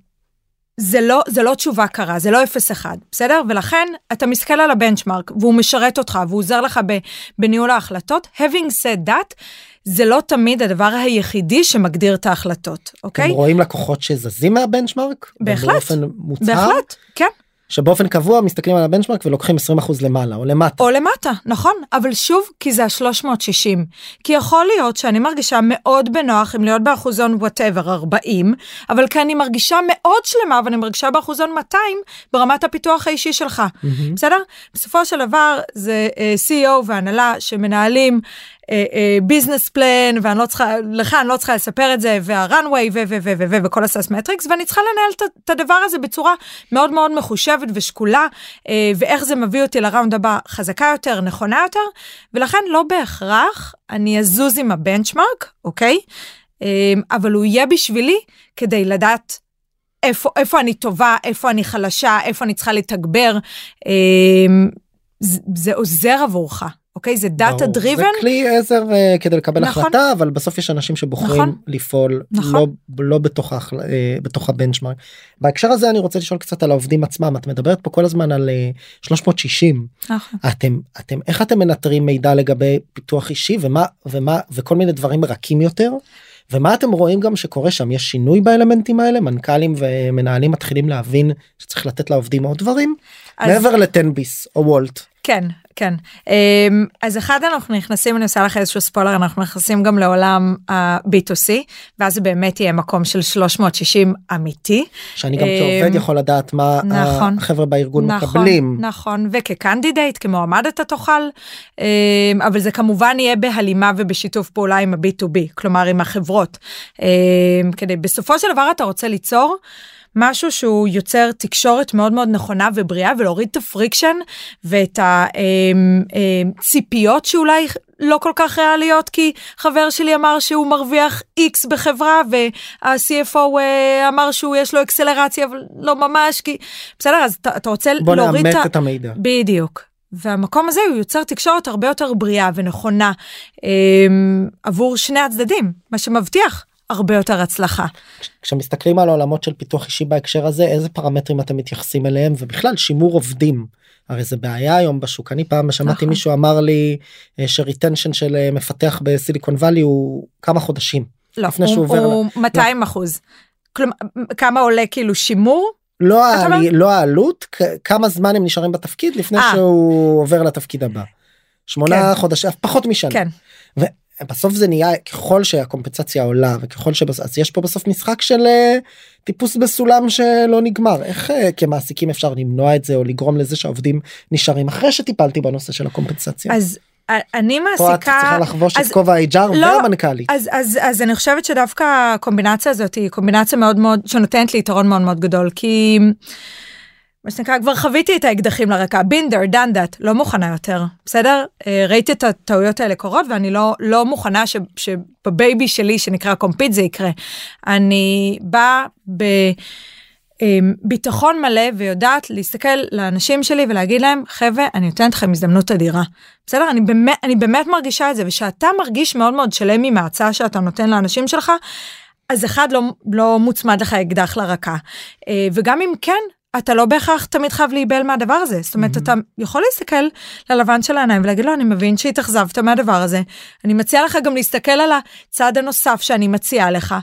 זה לא זה לא תשובה קרה זה לא 0-1 בסדר ולכן אתה מסתכל על הבנצ'מארק והוא משרת אותך והוא עוזר לך ב, בניהול ההחלטות having said that זה לא תמיד הדבר היחידי שמגדיר את ההחלטות אוקיי אתם רואים לקוחות שזזים מהבנצ'מארק? בהחלט. באופן מוצהר? בהחלט כן שבאופן קבוע מסתכלים על הבנצ'מארק ולוקחים 20% למעלה או למטה. או למטה, נכון, אבל שוב, כי זה ה-360. כי יכול להיות שאני מרגישה מאוד בנוח עם להיות באחוזון וואטאבר 40, אבל כי אני מרגישה מאוד שלמה ואני מרגישה באחוזון 200 ברמת הפיתוח האישי שלך. בסדר? בסופו של דבר זה אה, CEO והנהלה שמנהלים ביזנס פלן ואני לא צריכה לך אני לא צריכה לספר את זה והרנוויי ו- ו- ו- ו- ו- וכל הסאס מטריקס ואני צריכה לנהל את- הדבר הזה בצורה מאוד מאוד מחושבת ושקולה אה, ואיך זה מביא אותי לראונד הבא חזקה יותר נכונה יותר ולכן לא בהכרח אני אזוז עם הבנצ'מארק אוקיי אה, אבל הוא יהיה בשבילי כדי לדעת. איפה, איפה אני טובה, איפה אני חלשה, איפה אני צריכה לתגבר, אה, זה, זה עוזר עבורך, אוקיי? זה data. driven. זה כלי עזר אה, כדי לקבל נכון. החלטה אבל בסוף יש אנשים שבוחרים נכון. לפעול נכון. לא, לא בתוך. אה, בתוך ה benchmark. בהקשר הזה אני רוצה לשאול קצת על העובדים עצמם את מדברת פה כל הזמן על אה, 360 נכון. אתם אתם איך אתם מנטרים מידע לגבי פיתוח אישי ומה ומה וכל מיני דברים רכים יותר. ומה אתם רואים גם שקורה שם יש שינוי באלמנטים האלה מנכ"לים ומנהלים מתחילים להבין שצריך לתת לעובדים עוד דברים אז- מעבר לטנביס או וולט. כן, כן. אמ, אז אחד אנחנו נכנסים, אני עושה לך איזשהו ספוילר, אנחנו נכנסים גם לעולם ה-B2C, ואז זה באמת יהיה מקום של 360 אמיתי. שאני גם אמ, כעובד יכול לדעת מה נכון. החברה בארגון נכון, מקבלים. נכון, וכקנדידייט, כמועמד אתה תוכל, אמ, אבל זה כמובן יהיה בהלימה ובשיתוף פעולה עם ה-B2B, כלומר עם החברות. אמ, כדי, בסופו של דבר אתה רוצה ליצור משהו שהוא יוצר תקשורת מאוד מאוד נכונה ובריאה ולהוריד את ה friction ואת הציפיות שאולי לא כל כך ריאליות כי חבר שלי אמר שהוא מרוויח x בחברה וה-CFO אה, אמר שהוא יש לו אקסלרציה אבל לא ממש כי בסדר אז אתה, אתה רוצה בוא להוריד ה- את המידע. בדיוק. והמקום הזה הוא יוצר תקשורת הרבה יותר בריאה ונכונה אה, עבור שני הצדדים מה שמבטיח הרבה יותר הצלחה. כשמסתכלים על העולמות של פיתוח אישי בהקשר הזה איזה פרמטרים אתם מתייחסים אליהם ובכלל שימור עובדים. הרי זה בעיה היום בשוק אני פעם שמעתי נכון. מישהו אמר לי אה, שריטנשן של אה, מפתח בסיליקון וואלי הוא כמה חודשים. לא, לפני הוא, שהוא עובר הוא 200 אחוז. כלומר, כמה עולה כאילו שימור? לא, אומר? לא העלות כמה זמן הם נשארים בתפקיד לפני אה. שהוא עובר לתפקיד הבא. שמונה כן. חודשים פחות משנה. כן. בסוף זה נהיה ככל שהקומפנסציה עולה וככל שבס... אז יש פה בסוף משחק של אה, טיפוס בסולם שלא נגמר איך אה, כמעסיקים אפשר למנוע את זה או לגרום לזה שהעובדים נשארים אחרי שטיפלתי בנושא של הקומפנסציה. אז א- אני פה את מעסיקה... צריכה לחבוש אז- את כובע ה-HR לא, והמנכ"לית. אז, אז, אז אני חושבת שדווקא הקומבינציה הזאת היא קומבינציה מאוד מאוד שנותנת לי יתרון מאוד מאוד גדול כי מה שנקרא כבר חוויתי את האקדחים לרקה. been there done that לא מוכנה יותר בסדר? אה, ראיתי את הטעויות האלה קורות ואני לא לא מוכנה ש, שב baby שלי שנקרא Compete זה יקרה. אני באה ב... אמ, מלא ויודעת להסתכל לאנשים שלי ולהגיד להם חבר'ה אני נותנת לכם הזדמנות אדירה. בסדר? אני באמת אני באמת מרגישה את זה ושאתה מרגיש מאוד מאוד שלם עם ההצעה שאתה נותן לאנשים שלך. אז אחד לא לא מוצמד לך אקדח לרקה. אה, וגם אם כן אתה לא בהכרח תמיד חייב להיבהל מהדבר הזה זאת אומרת Mhm. אתה יכול להסתכל ללבן של העיניים ולהגיד לו אני מבין שהתאכזבת מהדבר הזה אני מציעה לך גם להסתכל על הצעד הנוסף שאני מציעה לך.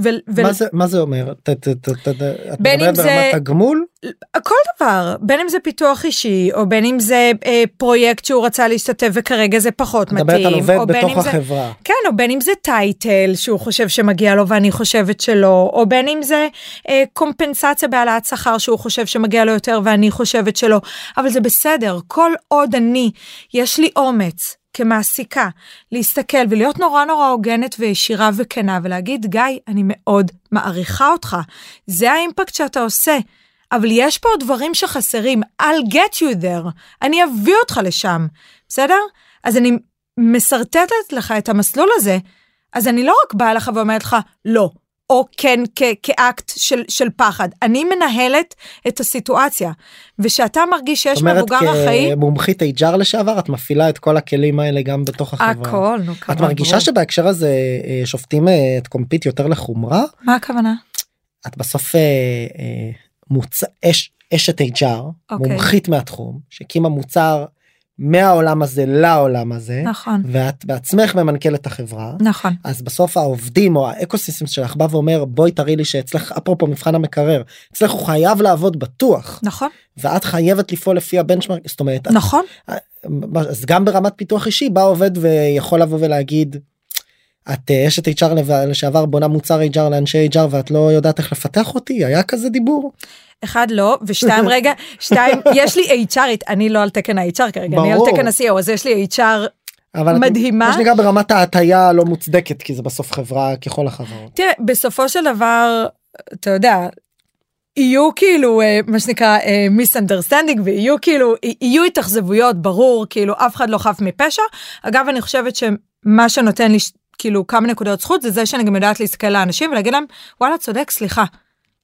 ו- ו- מה זה מה זה אומר? ת- ת- ת- ת- את בין אם מדברת זה- ברמת הגמול כל דבר. בין אם זה פיתוח אישי או בין אם זה אה, פרויקט שהוא רצה להשתתף וכרגע זה פחות מדברת מתאים על עובד בתוך אם זה החברה. כן או בין אם זה טייטל שהוא חושב שמגיע לו ואני חושבת שלא או בין אם זה אה, קומפנסציה בהעלאת שכר שהוא חושב שמגיע לו יותר ואני חושבת שלא. אבל זה בסדר. כל עוד אני יש לי אומץ כמעסיקה להסתכל ולהיות נורא נורא הוגנת וישירה וכנה ולהגיד גיא אני מאוד מעריכה אותך זה האימפקט שאתה עושה. אבל יש פה דברים שחסרים, I'll get you there, אני אביא אותך לשם, בסדר? אז אני משרטטת לך את המסלול הזה, אז אני לא רק באה אליך ואומרת לך לא, או כן כ- כאקט של, של פחד, אני מנהלת את הסיטואציה, ושאתה מרגיש שיש זאת אומרת מבוגר אחראי, כמומחית HR לשעבר את מפעילה את כל הכלים האלה גם בתוך החברה. הכל, נו, את כמובן, מרגישה ברור. שבהקשר הזה אה, שופטים אה, את קומפיט יותר לחומרה? מה הכוונה? את בסוף אה, אה, מוצ... אש, אשת HR, אוקיי. מומחית מהתחום, שהקימה מוצר מהעולם הזה לעולם הזה, נכון, ואת בעצמך ממנכ"לת החברה. נכון, אז בסוף העובדים או האקוסיסטם שלך בא ואומר בואי תראי לי שאצלך אפרופו מבחן המקרר אצלך הוא חייב לעבוד בטוח נכון, ואת חייבת לפעול לפי הבנצ'מרק זאת אומרת נכון, אז גם ברמת פיתוח אישי בא עובד ויכול לבוא ולהגיד. את אה, אשת HR לשעבר בונה מוצר HR לאנשי HR ואת לא יודעת איך לפתח אותי היה כזה דיבור אחד לא, ושתיים רגע, שתיים, יש לי HRית, אני לא על תקן ה-HR כרגע, אני על ברור. תקן ה-CEO, אז יש לי HR אבל מדהימה. מה שנקרא ברמת ההטייה לא מוצדקת כי זה בסוף חברה ככל החברות. תראה, בסופו של דבר, אתה יודע, יהיו כאילו, אה, מה שנקרא, misunderstanding, ויהיו כאילו, יהיו התאכזבויות, ברור, כאילו, אף אחד לא חף מפשע. אגב, אני חושבת שמה שנותן לי, כאילו, כמה נקודות זכות, זה זה שאני גם יודעת להסתכל לאנשים ולהגיד להם, וואלה, צודק, סליחה.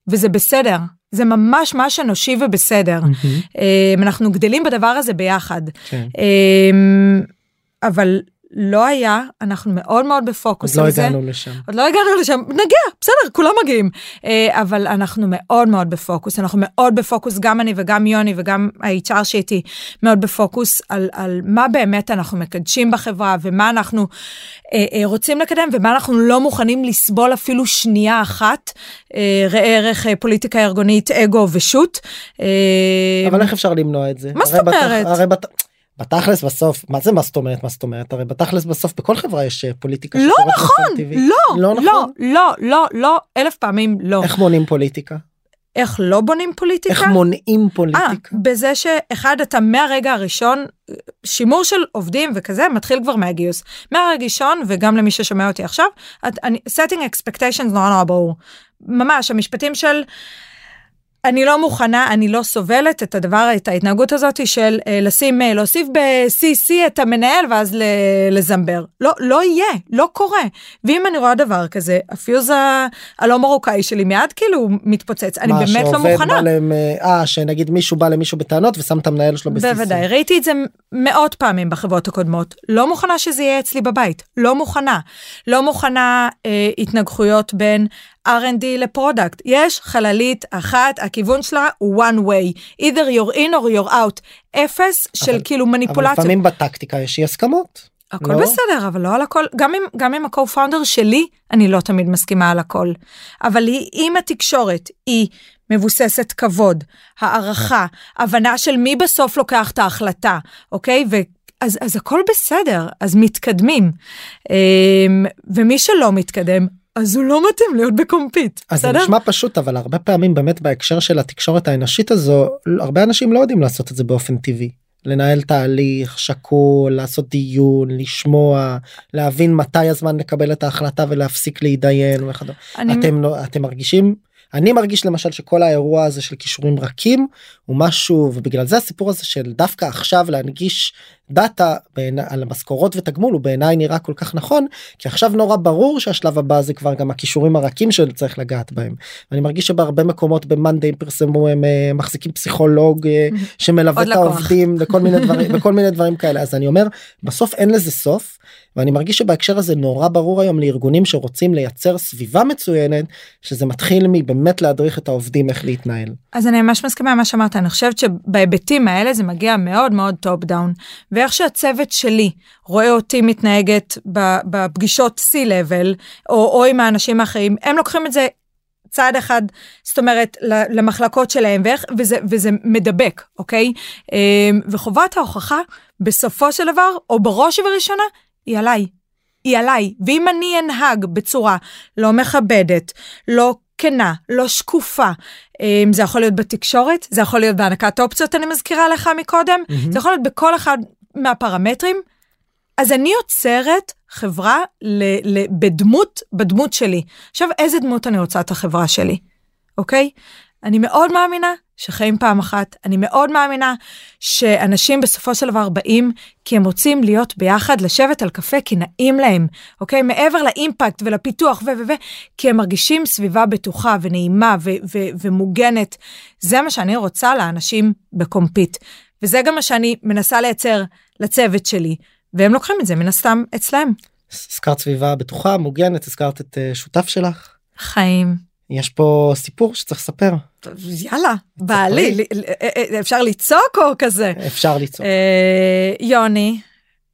וזה בסדר. זה ממש ממש אנושי ובסדר. אה, אנחנו גדלים בדבר הזה ביחד. כן. אה, אבל לא היה, אנחנו מאוד מאוד בפוקוס עוד לא על זה. הגענו לשם. עוד לא הגענו לשם, נגיע, בסדר, כולם מגיעים. אה, אבל אנחנו מאוד מאוד בפוקוס, אנחנו מאוד בפוקוס, גם אני וגם יוני וגם ה-HR שאיתי, מאוד בפוקוס על, על מה באמת אנחנו מקדשים בחברה ומה אנחנו אה, אה, רוצים לקדם ומה אנחנו לא מוכנים לסבול אפילו שנייה אחת. אה, ראה ערך אה, פוליטיקה ארגונית, אגו ושות. אה, אבל איך אפשר למנוע את זה? מה זאת אומרת? הרי בת- בתכלס בסוף מה זה מה זאת אומרת מה זאת אומרת הרי בתכלס בסוף בכל חברה יש אה, פוליטיקה לא נכון. לא, לא לא, נכון? לא, לא, לא, אלף פעמים לא. איך מונעים פוליטיקה? איך לא בונים פוליטיקה? איך מונעים אה, פוליטיקה? בזה שאחד אתה מהרגע הראשון שימור של עובדים וכזה מתחיל כבר מהגיוס מהרגע הראשון וגם למי ששומע אותי עכשיו את, אני, setting expectations נורא נורא ברור ממש המשפטים של אני לא מוכנה אני לא סובלת את הדבר את ההתנהגות הזאת של אה, לשים אה, להוסיף ב-CC את המנהל ואז ל- לזמבר לא לא יהיה לא קורה ואם אני רואה דבר כזה הפיוז הלא מרוקאי שלי מיד כאילו מתפוצץ אני מה, באמת לא שעובד מוכנה. בא להם, אה, אה שנגיד מישהו בא למישהו בטענות ושם את המנהל שלו ב CC. בוודאי, ראיתי את זה מאות פעמים בחברות הקודמות. לא מוכנה שזה יהיה אצלי בבית, לא מוכנה. לא מוכנה אה, התנגחויות בין R&D ל product. יש חללית אחת, הכיוון שלה הוא one way, either you're in or you're out. אפס של אבל- כאילו אבל מניפולציות. לפעמים בטקטיקה יש אי הסכמות. הכל לא? בסדר, אבל לא על הכל, גם עם, גם עם ה-co-founder שלי, אני לא תמיד מסכימה על הכל. אבל היא, אם התקשורת היא מבוססת כבוד, הערכה, הבנה של מי בסוף לוקח את ההחלטה, אוקיי? ו... אז, אז הכל בסדר, אז מתקדמים. אמ, ומי שלא מתקדם, אז הוא לא מתאים להיות בקומפיט, אז זה בסדר? נשמע פשוט אבל הרבה פעמים באמת בהקשר של התקשורת האנושית הזו הרבה אנשים לא יודעים לעשות את זה באופן טבעי. לנהל תהליך שקול לעשות דיון לשמוע להבין מתי הזמן לקבל את ההחלטה ולהפסיק להתדיין וכדומה. אני, אתם לא- אתם מרגישים אני מרגיש למשל שכל האירוע הזה של כישורים רכים הוא משהו ובגלל זה הסיפור הזה של דווקא עכשיו להנגיש דאטה בעיני, על המשכורות ותגמול הוא בעיניי נראה כל כך נכון כי עכשיו נורא ברור שהשלב הבא זה כבר גם הכישורים הרכים שצריך לגעת בהם. אני מרגיש שבהרבה מקומות במאנדיי פרסמו הם uh, מחזיקים פסיכולוג uh, שמלווה את העובדים וכל מיני דברים וכל מיני דברים כאלה אז אני אומר בסוף אין לזה סוף ואני מרגיש שבהקשר הזה נורא ברור היום לארגונים שרוצים לייצר סביבה מצוינת שזה מתחיל מבאמת להדריך את העובדים איך להתנהל. אז אני ממש מסכימה עם מה שאמרת אני חושבת שבהיבטים האלה זה מגיע מאוד מאוד top down ואיך שהצוות שלי רואה אותי מתנהגת בפגישות C-Level או, או עם האנשים האחרים הם לוקחים את זה צעד אחד זאת אומרת למחלקות שלהם ואיך וזה וזה מדבק אוקיי אמ, וחובת ההוכחה בסופו של דבר או בראש ובראשונה היא עליי. היא עליי ואם אני אנהג בצורה לא מכבדת לא כנה לא שקופה אמ, זה יכול להיות בתקשורת זה יכול להיות בהענקת אופציות אני מזכירה לך מקודם mm-hmm. זה יכול להיות בכל אחד מהפרמטרים אז אני יוצרת חברה ל, ל, בדמות בדמות שלי עכשיו איזה דמות אני רוצה את החברה שלי אוקיי אני מאוד מאמינה שחיים פעם אחת. אני מאוד מאמינה שאנשים בסופו של דבר באים כי הם רוצים להיות ביחד, לשבת על קפה כי נעים להם, אוקיי? מעבר לאימפקט ולפיתוח ו... ו... ו... כי הם מרגישים סביבה בטוחה ונעימה ו... ו... ומוגנת. זה מה שאני רוצה לאנשים בקומפיט. וזה גם מה שאני מנסה לייצר לצוות שלי, והם לוקחים את זה מן הסתם אצלם. הזכרת סביבה בטוחה, מוגנת, הזכרת את uh, שותף שלך. חיים. יש פה סיפור שצריך לספר. יאללה, בעלי, אה, אה, אפשר לצעוק או כזה? אפשר לצעוק. אה, יוני,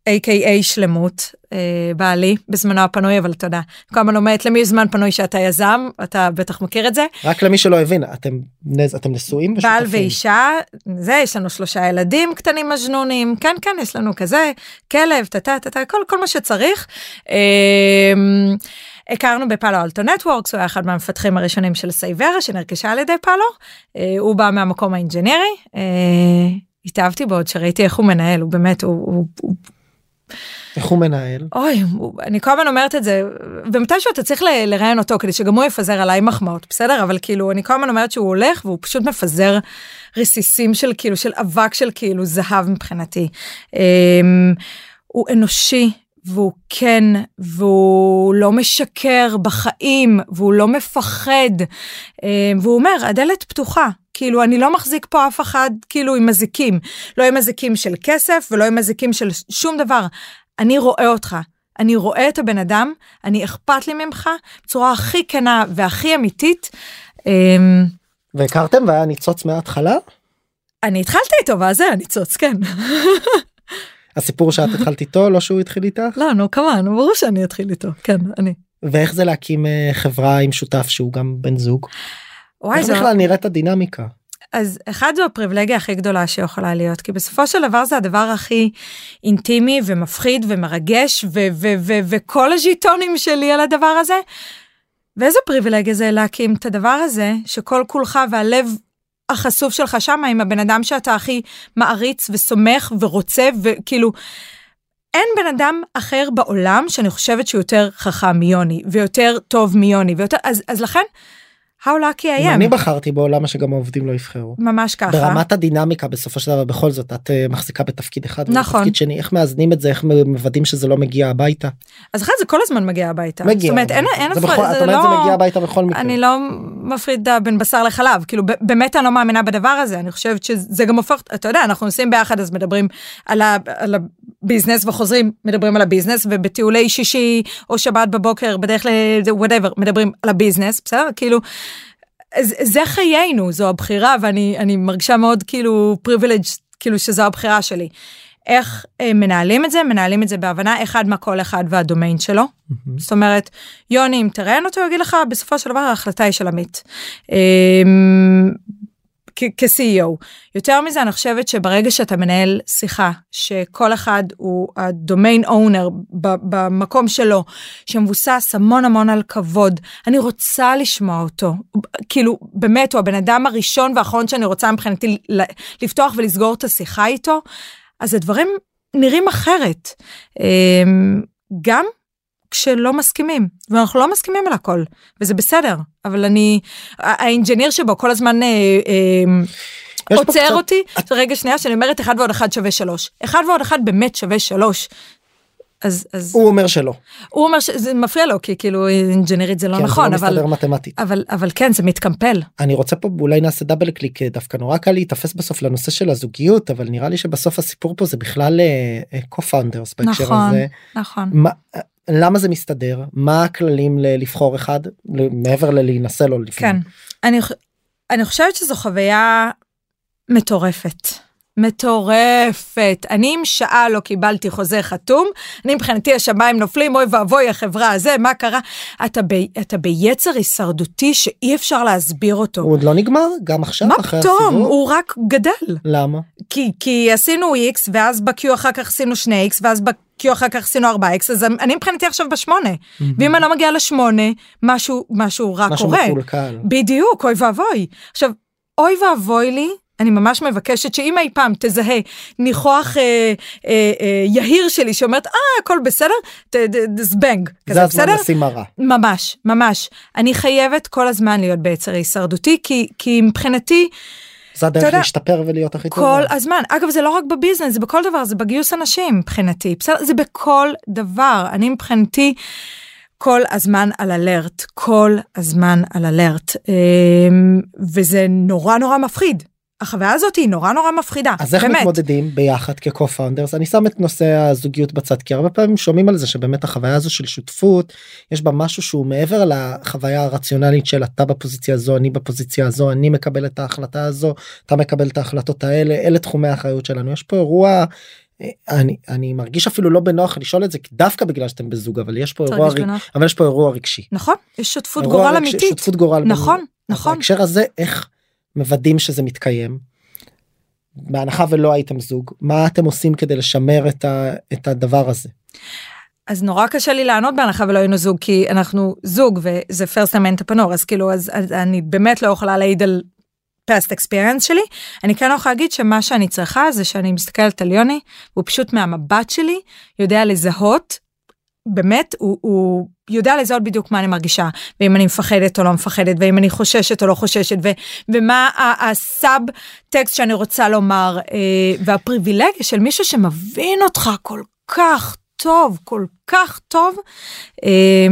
A.K.A שלמות, בעלי, בזמנו הפנוי, אבל תודה. כל הזמן אומרת למי יש זמן פנוי שאתה יזם, אתה בטח מכיר את זה. רק למי שלא הבין, אתם, אתם נשואים ושותפים. בעל ואישה, זה, יש לנו שלושה ילדים קטנים מז'נונים, כן, כן, יש לנו כזה, כלב, טה טה טה, כל, כל מה שצריך. הכרנו בפאלו אלטו נטוורקס, הוא היה אחד מהמפתחים הראשונים של סייברה שנרכשה על ידי פאלו, אה, הוא בא מהמקום האינג'ינירי, אה, התאהבתי בעוד שראיתי איך הוא מנהל, הוא באמת, הוא... הוא איך הוא מנהל? אוי, אני כל הזמן אומרת את זה, ומתישהו אתה צריך לראיין אותו כדי שגם הוא יפזר עליי מחמאות, בסדר? אבל כאילו, אני כל הזמן אומרת שהוא הולך והוא פשוט מפזר רסיסים של כאילו, של אבק של כאילו זהב מבחינתי. אמ, הוא אנושי, והוא כן, והוא לא משקר בחיים, והוא לא מפחד, אה, והוא אומר, הדלת פתוחה. כאילו, אני לא מחזיק פה אף אחד כאילו עם מזיקים. לא עם מזיקים של כסף ולא עם מזיקים של שום דבר. אני רואה אותך. אני רואה את הבן אדם, אני אכפת לי ממך בצורה הכי כנה והכי אמיתית. אמ, והכרתם והיה ניצוץ מההתחלה? אני התחלתי איתו ואז זה היה ניצוץ, כן. הסיפור שאת התחלת איתו לא שהוא התחיל איתך? לא נו כמובן ברור שאני אתחיל איתו כן אני. ואיך זה להקים אה, חברה עם שותף שהוא גם בן זוג? וואי, איך בכלל נראית הדינמיקה? אז אחד זו הפריבילגיה הכי גדולה שיכולה להיות כי בסופו של דבר זה הדבר הכי אינטימי ומפחיד ומרגש וכל הז'יטונים שלי על הדבר הזה. ואיזה פריבילגיה זה להקים את הדבר הזה שכל כולך והלב החשוף שלך שם עם הבן אדם שאתה הכי מעריץ וסומך ורוצה וכאילו. אין בן אדם אחר בעולם שאני חושבת שהוא יותר חכם מיוני ויותר טוב מיוני ויותר אז אז לכן How lucky I am. אני בחרתי בו למה שגם העובדים לא יבחרו. ממש ככה. ברמת הדינמיקה בסופו של דבר בכל זאת את uh, מחזיקה בתפקיד אחד נכון. ובתפקיד שני איך מאזנים את זה איך מוודאים שזה לא מגיע הביתה. אז אחת זה כל הזמן מגיע הביתה. מגיע. זאת אומרת אין אין זה, בכל, זה, לא... זה מגיע הביתה בכל מקרה. אני לא מפרידה בין בשר לחלב כאילו באמת אני לא מאמינה בדבר הזה אני חושבת שזה גם הופך אתה יודע אנחנו נוסעים ביחד אז מדברים על, ה, על ה business וחוזרים מדברים על ה business ובטיולי שישי או שבת בבוקר בדרך ל... whatever מדברים על ה business בסדר כאילו. זה חיינו זו הבחירה ואני מרגישה מאוד כאילו privileged כאילו שזו הבחירה שלי. איך אה, מנהלים את זה מנהלים את זה בהבנה אחד מה כל אחד והדומיין שלו. Mm-hmm. זאת אומרת יוני אם תראיין אותו יגיד לך בסופו של דבר ההחלטה היא של עמית. אה, כ-CEO. יותר מזה אני חושבת שברגע שאתה מנהל שיחה שכל אחד הוא הדומיין אונר במקום שלו שמבוסס המון המון על כבוד אני רוצה לשמוע אותו כאילו באמת הוא הבן אדם הראשון והאחרון שאני רוצה מבחינתי לפתוח ולסגור את השיחה איתו אז הדברים נראים אחרת. אמ, גם כשלא מסכימים, ואנחנו לא מסכימים על הכל, וזה בסדר, אבל אני, ה engineer שבו כל הזמן אה, אה, עוצר קצת- אותי, רגע שנייה שאני אומרת 1 ועוד 1 שווה 3, 1 ועוד 1 באמת שווה 3. אז, אז הוא... אומר שלא. הוא אומר שזה מפריע לו, כי כאילו engineering ית זה לא כן, נכון, זה לא אבל, מסתדר מתמטית. אבל, אבל כן, זה מתקמפל. אני רוצה פה אולי נעשה double click אה, דווקא נורא קל להיתפס בסוף לנושא של הזוגיות אבל נראה לי שבסוף הסיפור פה זה בכלל co-founders בהקשר נכון, הזה. נכון. מה, למה זה מסתדר מה הכללים לבחור אחד מעבר ללהינשא לו לפני. כן. אני, אני חושבת שזו חוויה מטורפת. מטורפת. אני אם שעה לא קיבלתי חוזה חתום, אני מבחינתי השמיים נופלים, אוי ואבוי החברה הזה, מה קרה? אתה, ב, אתה ביצר הישרדותי שאי אפשר להסביר אותו. הוא עוד לא נגמר גם עכשיו מה פתאום? הוא רק גדל. למה? כי, כי עשינו X, ואז ב-Q אחר כך עשינו 2X, ואז ב-Q אחר כך עשינו 4X, אז אני מבחינתי עכשיו בשמונה. ואם אני לא מגיעה לשמונה, משהו, משהו רע משהו קורה. מקולקל. בדיוק, אוי ואבוי. עכשיו, אוי ואבוי לי, אני ממש מבקשת שאם אי פעם תזהה ניחוח אה, אה, אה, יהיר שלי שאומרת, אה, הכל בסדר, זבנג, זה הזמן בסדר? לשים מראה. ממש, ממש. אני חייבת כל הזמן להיות ביצר הישרדותי, כי, כי מבחינתי, זה הדרך להשתפר ולהיות הכי כל טובה. הזמן. אגב, זה לא רק בביזנס, זה בכל דבר, זה בגיוס אנשים מבחינתי. בסדר? זה בכל דבר. אני מבחינתי כל הזמן על אלרט, כל הזמן על אלרט. אמ, וזה נורא נורא מפחיד. החוויה הזאת היא נורא נורא מפחידה, אז איך באמת. מתמודדים ביחד כ-co-founders? אני שם את נושא הזוגיות בצד כי הרבה פעמים שומעים על זה שבאמת החוויה הזו של שותפות יש בה משהו שהוא מעבר לחוויה הרציונלית של אתה בפוזיציה הזו אני בפוזיציה הזו אני מקבל את ההחלטה הזו אתה מקבל את ההחלטות האלה אלה תחומי האחריות שלנו יש פה אירוע. אה, אני אני מרגיש אפילו לא בנוח לשאול את זה דווקא בגלל שאתם בזוג אבל יש פה אירוע בנוח. אבל יש פה אירוע רגשי. נכון, יש שותפות גורל רגשי- אמיתית. שותפות גורל. נכון, נכון. בהקשר הזה איך מוודאים שזה מתקיים. בהנחה ולא הייתם זוג מה אתם עושים כדי לשמר את, ה, את הדבר הזה. אז נורא קשה לי לענות בהנחה ולא היינו זוג, כי אנחנו זוג וזה first time entrepreneur, אז כאילו, אז, אז אני באמת לא יכולה להעיד על past experience שלי. אני כן יכולה להגיד שמה שאני צריכה זה שאני מסתכלת על יוני, הוא פשוט מהמבט שלי יודע לזהות, באמת, הוא, הוא יודע לזהות בדיוק מה אני מרגישה, ואם אני מפחדת או לא מפחדת, ואם אני חוששת או לא חוששת, ו, ומה הסאב טקסט שאני רוצה לומר, אה, והפריבילגיה של מישהו שמבין אותך כל כך טוב, כל כך טוב, אה,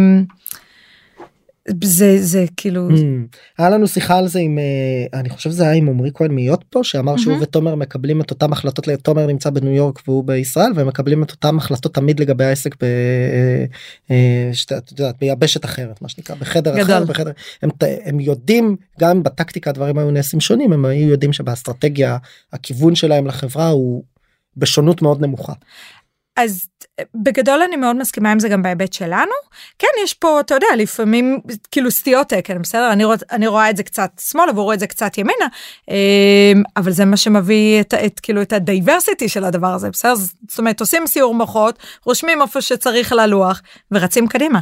זה, זה כאילו, Mm. היה לנו שיחה על זה עם אה, אני חושב זה היה עם עמרי כהן מהיות פה שאמר שהוא מהמם. ותומר מקבלים את אותם החלטות תומר נמצא בניו יורק והוא בישראל והם מקבלים את אותם החלטות תמיד לגבי העסק ב, אה, אה, ביבשת אחרת מה שנקרא בחדר אחר. בחדר הם, יודעים גם בטקטיקה הדברים היו נעשים שונים הם היו יודעים שבאסטרטגיה הכיוון שלהם לחברה הוא בשונות מאוד נמוכה. אז בגדול אני מאוד מסכימה עם זה גם בהיבט שלנו. כן, יש פה, אתה יודע, לפעמים כאילו סטיות תקן, בסדר? אני, רוצ, אני רואה את זה קצת שמאלה והוא רואה את זה קצת ימינה, אמ, אבל זה מה שמביא את, את כאילו את ה diversity של הדבר הזה, בסדר? זאת אומרת, עושים סיעור מוחות, רושמים איפה שצריך על הלוח ורצים קדימה.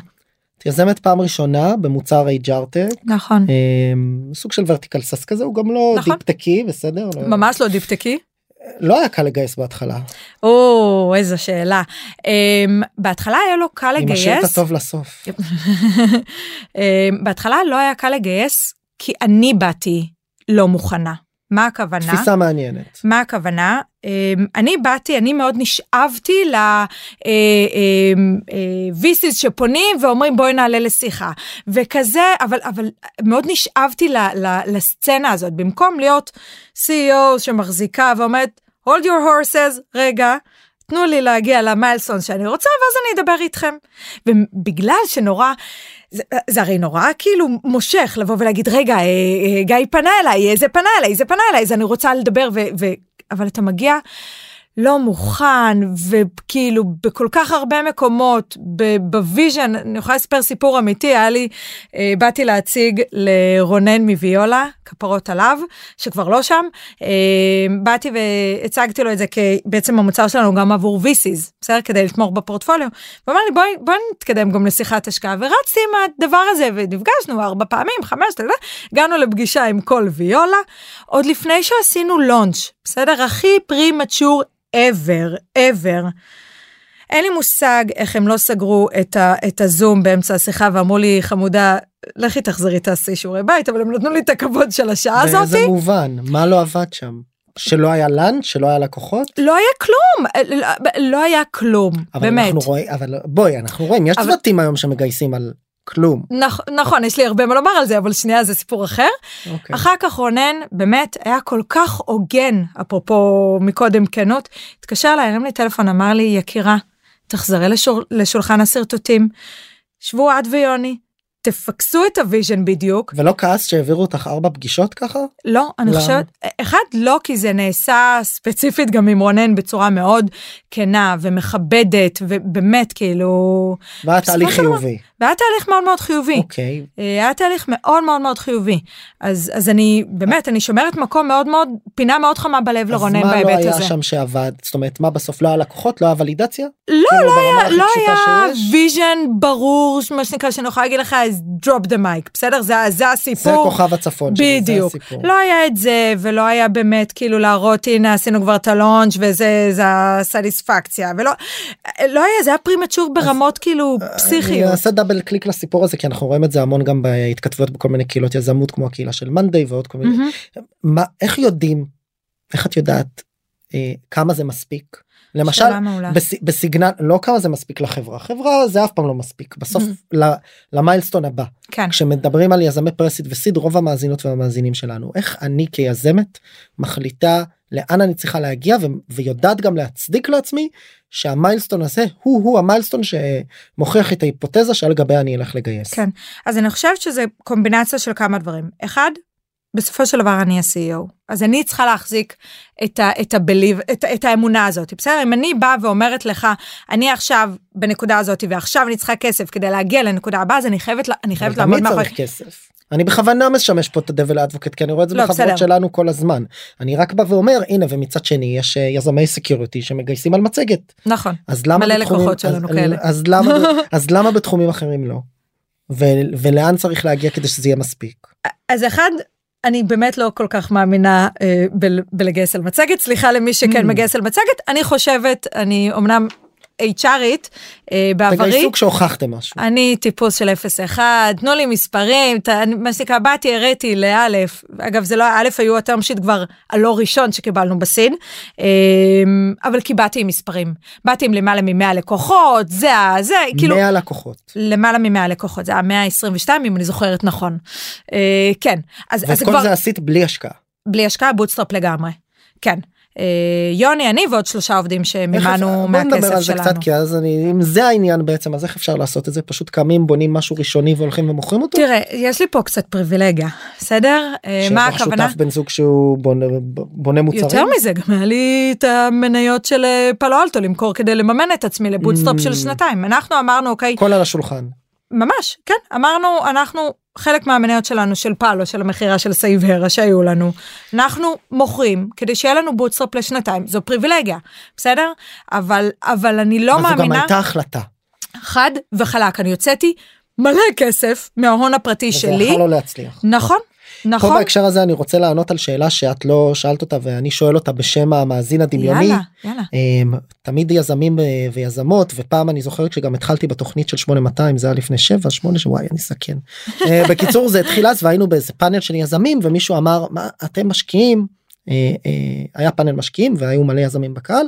את יזמת פעם ראשונה במוצר HRTech נכון. אה, סוג של vertical SaaS כזה הוא גם לא נכון. deep tech י בסדר לא- ממש לא דיפטקי. לא היה קל לגייס בהתחלה. או, איזו שאלה. Um, בהתחלה היה לו קל אני משאיר את לגייס. הטוב לסוף. um, בהתחלה לא היה קל לגייס, כי אני באתי לא מוכנה. מה הכוונה? תפיסה מעניינת. מה הכוונה? Um, אני באתי, אני מאוד נשאבתי ל-VCs שפונים ואומרים בואי נעלה לשיחה. וכזה, אבל, אבל מאוד נשאבתי ל, ל, לסצנה הזאת, במקום להיות CEO שמחזיקה ואומרת, hold your horses, רגע. תנו לי להגיע למיילסון שאני רוצה ואז אני אדבר איתכם. ובגלל שנורא, זה, הרי נורא כאילו מושך לבוא ולהגיד רגע אה, אה, גיא פנה אליי, זה פנה אליי, זה פנה אליי, אז אני רוצה לדבר, ו, ו, אבל אתה מגיע לא מוכן וכאילו בכל כך הרבה מקומות ב vision אני יכולה לספר סיפור אמיתי היה לי אה, באתי להציג לרונן מוויולה כפרות עליו שכבר לא שם אה, באתי והצגתי לו את זה כי בעצם המוצר שלנו גם עבור VCs בסדר? כדי לתמוך בפורטפוליו. הוא אמר לי בואי בואי נתקדם גם לשיחת השקעה. ורצתי עם הדבר הזה ונפגשנו ארבע פעמים חמש אתה יודע, הגענו לפגישה עם כל ויולה. עוד לפני שעשינו launch בסדר? הכי premature ever, ever. אין לי מושג איך הם לא סגרו את, ה, את הזום באמצע השיחה ואמרו לי חמודה לכי תחזרי תעשי שיעורי בית אבל הם נתנו לי את הכבוד של השעה הזאת. באיזה מובן מה לא עבד שם שלא היה לאנץ' שלא היה לקוחות לא היה כלום לא, לא היה כלום אבל באמת. אנחנו רואים אבל בואי אנחנו רואים יש אבל- צוותים היום שמגייסים על כלום. נכ, נכון יש לי הרבה מה לומר על זה אבל שנייה זה סיפור אחר. אוקיי. אחר כך רונן באמת היה כל כך הוגן אפרופו מקודם כנות התקשר אליי הרים לי טלפון אמר לי יקירה תחזרי לשול, לשולחן השרטוטים שבו את ויוני תפקסו את ה vision בדיוק ולא כעס שהעבירו אותך ארבע פגישות ככה? לא אני למה? חושבת אחד לא כי זה נעשה ספציפית גם עם רונן בצורה מאוד כנה ומכבדת ובאמת כאילו והיה תהליך חיובי. והיה תהליך מאוד מאוד חיובי. אוקיי. אה, היה תהליך מאוד מאוד מאוד חיובי אז אז אני באמת אני שומרת מקום מאוד מאוד פינה מאוד חמה בלב לרונן אז מה לא בהיבט היה הזה. שם שעבד? זאת אומרת מה בסוף לא היה לקוחות? לא היה ולידציה? לא כאילו, לא היה לא היה? vision ברור מה שנקרא שאני יכולה להגיד לך drop the mic בסדר זה זה זה הסיפור. כוכב הצפון שלי, זה בדיוק. הסיפור. לא היה את זה ולא היה באמת כאילו להראות הנה עשינו כבר את ה launch וזה זה ה satisfaction ולא לא היה זה היה premature ברמות כאילו אני פסיכיות. אעשה double click לסיפור הזה כי אנחנו רואים את זה המון גם בהתכתבויות בכל מיני קהילות יזמות כמו הקהילה של מאנדיי ועוד כל מיני. מהמם. מה איך יודעים איך את יודעת אה, כמה זה מספיק למשל. בס, בסגנן לא כמה זה מספיק לחברה חברה זה אף פעם לא מספיק בסוף Mhm. ל, למיילסטון הבא כן. כשמדברים על יזמי פרסיד וסיד רוב המאזינות והמאזינים שלנו איך אני כיזמת מחליטה לאן אני צריכה להגיע ו- ויודעת גם להצדיק לעצמי שהמיילסטון הזה הוא הוא המיילסטון שמוכיח את ההיפותזה שעל גביה אני אלך לגייס. כן. אז אני חושבת שזה קומבינציה של כמה דברים. אחד, בסופו של דבר אני ה-CEO, אז אני צריכה להחזיק את, ה, את, ה belief, את, את האמונה הזאת, בסדר? אם אני באה ואומרת לך, אני עכשיו בנקודה הזאת ועכשיו אני צריכה כסף כדי להגיע לנקודה הבאה, אז אני חייבת, אני חייבת אבל לעמוד תמיד מאחורי... צריך כסף. אני בכוונה משמש פה את ה devil's advocate כי אני רואה את זה לא, בחברות בסדר. שלנו כל הזמן. אני רק בא ואומר הנה ומצד שני יש אה, יזמי security שמגייסים על מצגת. נכון. אז למה מלא בתחומים, לקוחות שלנו אז, כאלה. אז למה אז למה בתחומים אחרים לא? ו, ולאן צריך להגיע כדי שזה יהיה מספיק? אז אחד, אני באמת לא כל כך מאמינה אה, בל, בלגייס על מצגת, סליחה למי שכן Mm. מגייס על מצגת, אני חושבת, אני אמנם HRית אה, בעברי. תגייסו כשהוכחתם משהו. אני טיפוס של 0-1, תנו לי מספרים, ת- מה שנקרא, באתי, הראתי לאלף, אגב זה לא, א' היו הטרם שיט כבר הלא ראשון שקיבלנו ב seed, אמ, אבל כי באתי עם מספרים, באתי עם למעלה מ-100 לקוחות, זה ה... זה, כאילו, 100 לקוחות. למעלה מ-100 לקוחות, זה היה 122 אם אני זוכרת נכון. אה, כן, אז, אז ואת זה כל כבר זה עשית בלי השקעה. בלי השקעה, bootstrap לגמרי, כן. אה, יוני, אני ועוד שלושה עובדים שמימנו אפשר- בוא נדבר מהכסף על זה שלנו. קצת כי אז אני אם זה העניין בעצם אז איך אפשר לעשות את זה פשוט קמים בונים משהו ראשוני והולכים ומוכרים אותו. תראה, יש לי פה קצת פריבילגיה, בסדר? אה, מה שיש לך הכוונה? שותף בן זוג שהוא בונה, בונה מוצרים. יותר מזה, גם היה לי את המניות של אה, פלו אלטו למכור כדי לממן את עצמי ל bootstrap Mm. של שנתיים. אנחנו אמרנו, אוקיי, הכל על השולחן. ממש, כן, אמרנו, אנחנו, חלק מהמניות שלנו של פאלו, של המכירה של סייברה שהיו לנו, אנחנו מוכרים כדי שיהיה לנו bootstrap לשנתיים, זו פריבילגיה, בסדר? אבל, אבל אני לא אבל זו גם מאמינה, הייתה החלטה. חד וחלק, אני הוצאתי מלא כסף מההון הפרטי וזה שלי, יכול לא להצליח. נכון, פה נכון, בהקשר הזה אני רוצה לענות על שאלה שאת לא שאלת אותה ואני שואל אותה בשם המאזין הדמיוני. יאללה, יאללה. אמ, תמיד יזמים אה, ויזמות ופעם אני זוכרת שגם התחלתי בתוכנית של 8200 זה היה לפני 7 8 וואי אני סכן. אה, בקיצור זה התחיל אז והיינו באיזה פאנל של יזמים ומישהו אמר מה אתם משקיעים. אה, אה, היה פאנל משקיעים והיו מלא יזמים בקהל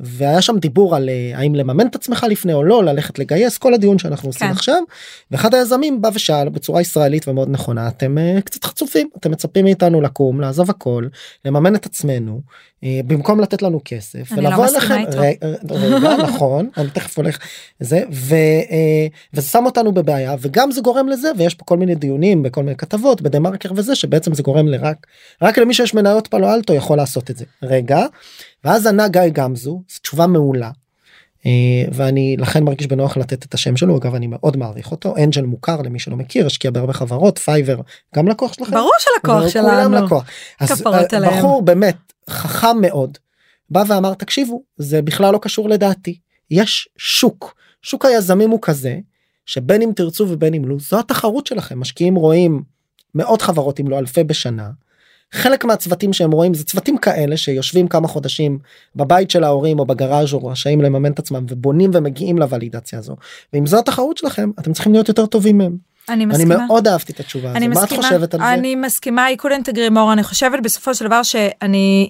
והיה שם דיבור על אה, האם לממן את עצמך לפני או לא ללכת לגייס כל הדיון שאנחנו עושים כן. עכשיו ואחד היזמים בא ושאל בצורה ישראלית ומאוד נכונה אתם קצת חצופים אתם מצפים מאיתנו לקום לעזוב הכל לממן את עצמנו במקום לתת לנו כסף אני לא ולבוא מסכימה אליכם רגע נכון אני תכף הולך זה ו, וזה שם אותנו בבעיה וגם זה גורם לזה ויש פה כל מיני דיונים בכל מיני כתבות בדה מרקר וזה שבעצם זה גורם לרק רק למי שיש מניות פלו אלטו יכול לעשות את זה רגע ואז ענה גיא גמזו זו תשובה מעולה. אה, ואני לכן מרגיש בנוח לתת את השם שלו אגב אני מאוד מעריך אותו angel מוכר למי שלא מכיר השקיע בהרבה חברות פייבר גם לקוח שלכם. ברור שלקוח שלנו. לקוח. אז אה. בחור באמת חכם מאוד בא ואמר תקשיבו זה בכלל לא קשור לדעתי יש שוק שוק היזמים הוא כזה שבין אם תרצו ובין אם לא זו התחרות שלכם משקיעים רואים מאות חברות אם לא אלפי בשנה חלק מהצוותים שהם רואים זה צוותים כאלה שיושבים כמה חודשים בבית של ההורים או בגראז' או רשאים לממן את עצמם ובונים ומגיעים לוולידציה הזו. ואם זו התחרות שלכם אתם צריכים להיות יותר טובים מהם. אני מסכימה. אני מאוד אהבתי את התשובה אני הזו. מה את מסכימה, חושבת על זה? אני מסכימה, I couldn't agree more, אני חושבת בסופו של דבר שאני,